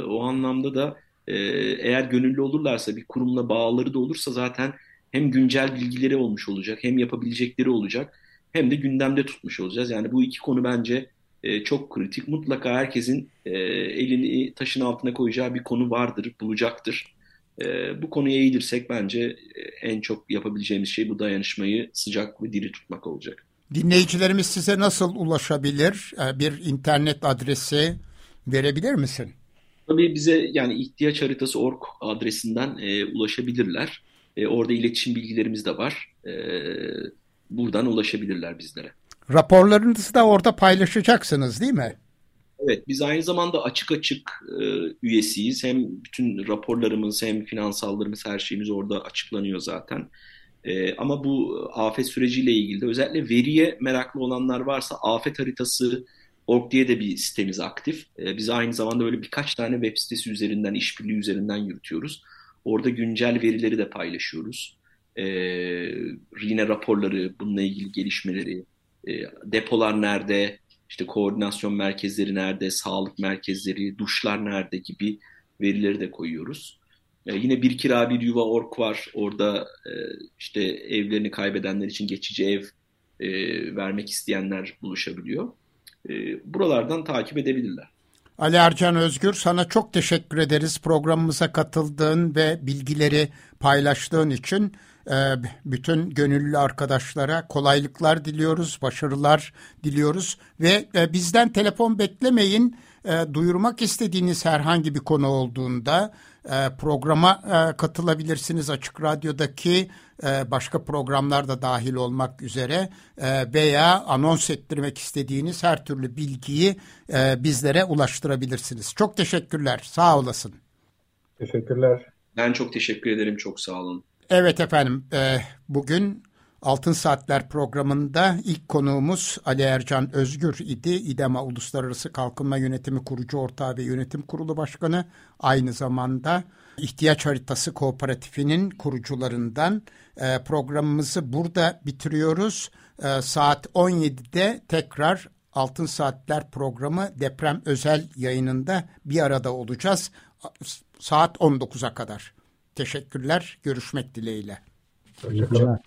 o anlamda da e, eğer gönüllü olurlarsa, bir kurumla bağları da olursa zaten hem güncel bilgileri olmuş olacak, hem yapabilecekleri olacak, hem de gündemde tutmuş olacağız. Yani bu iki konu bence e, çok kritik. Mutlaka herkesin e, elini taşın altına koyacağı bir konu vardır, bulacaktır. E, bu konuya eğilirsek bence e, en çok yapabileceğimiz şey bu dayanışmayı sıcak ve diri tutmak olacak. Dinleyicilerimiz size nasıl ulaşabilir? E, bir internet adresi verebilir misin? Tabii bize yani ihtiyaç haritası org adresinden e, ulaşabilirler. E, orada iletişim bilgilerimiz de var. E, buradan ulaşabilirler bizlere. Raporlarınızı da orada paylaşacaksınız değil mi? Evet, biz aynı zamanda açık açık e, üyesiyiz. Hem bütün raporlarımız hem finansallarımız her şeyimiz orada açıklanıyor zaten. E, ama bu afet süreciyle ilgili de özellikle veriye meraklı olanlar varsa afet haritası org diye de bir sitemiz aktif. E, biz aynı zamanda böyle birkaç tane web sitesi üzerinden, işbirliği üzerinden yürütüyoruz. Orada güncel verileri de paylaşıyoruz. E, yine raporları, bununla ilgili gelişmeleri, e, depolar nerede, işte koordinasyon merkezleri nerede, sağlık merkezleri, duşlar nerede gibi verileri de koyuyoruz. E, yine bir kira bir yuva ork var. Orada e, işte evlerini kaybedenler için geçici ev vermek isteyenler buluşabiliyor. Buralardan takip edebilirler. Ali Ercan Özgür sana çok teşekkür ederiz programımıza katıldığın ve bilgileri paylaştığın için. Ee, bütün gönüllü arkadaşlara kolaylıklar diliyoruz, başarılar diliyoruz ve e, bizden telefon beklemeyin. E, duyurmak istediğiniz herhangi bir konu olduğunda e, programa katılabilirsiniz. Açık Radyo'daki başka programlar da dahil olmak üzere veya anons ettirmek istediğiniz her türlü bilgiyi bizlere ulaştırabilirsiniz. Çok teşekkürler, sağ olasın. Teşekkürler. Ben çok teşekkür ederim, çok sağ olun. Evet efendim, e, bugün Altın Saatler programında ilk konuğumuz Ali Ercan Özgür idi. İDEMA Uluslararası Kalkınma Yönetimi Kurucu Ortağı ve Yönetim Kurulu Başkanı. Aynı zamanda İhtiyaç Haritası Kooperatifi'nin kurucularından e, programımızı burada bitiriyoruz. E, saat 17'de tekrar Altın Saatler programı deprem özel yayınında bir arada olacağız. Saat 19'a kadar. Teşekkürler. Görüşmek dileğiyle. Teşekkürler.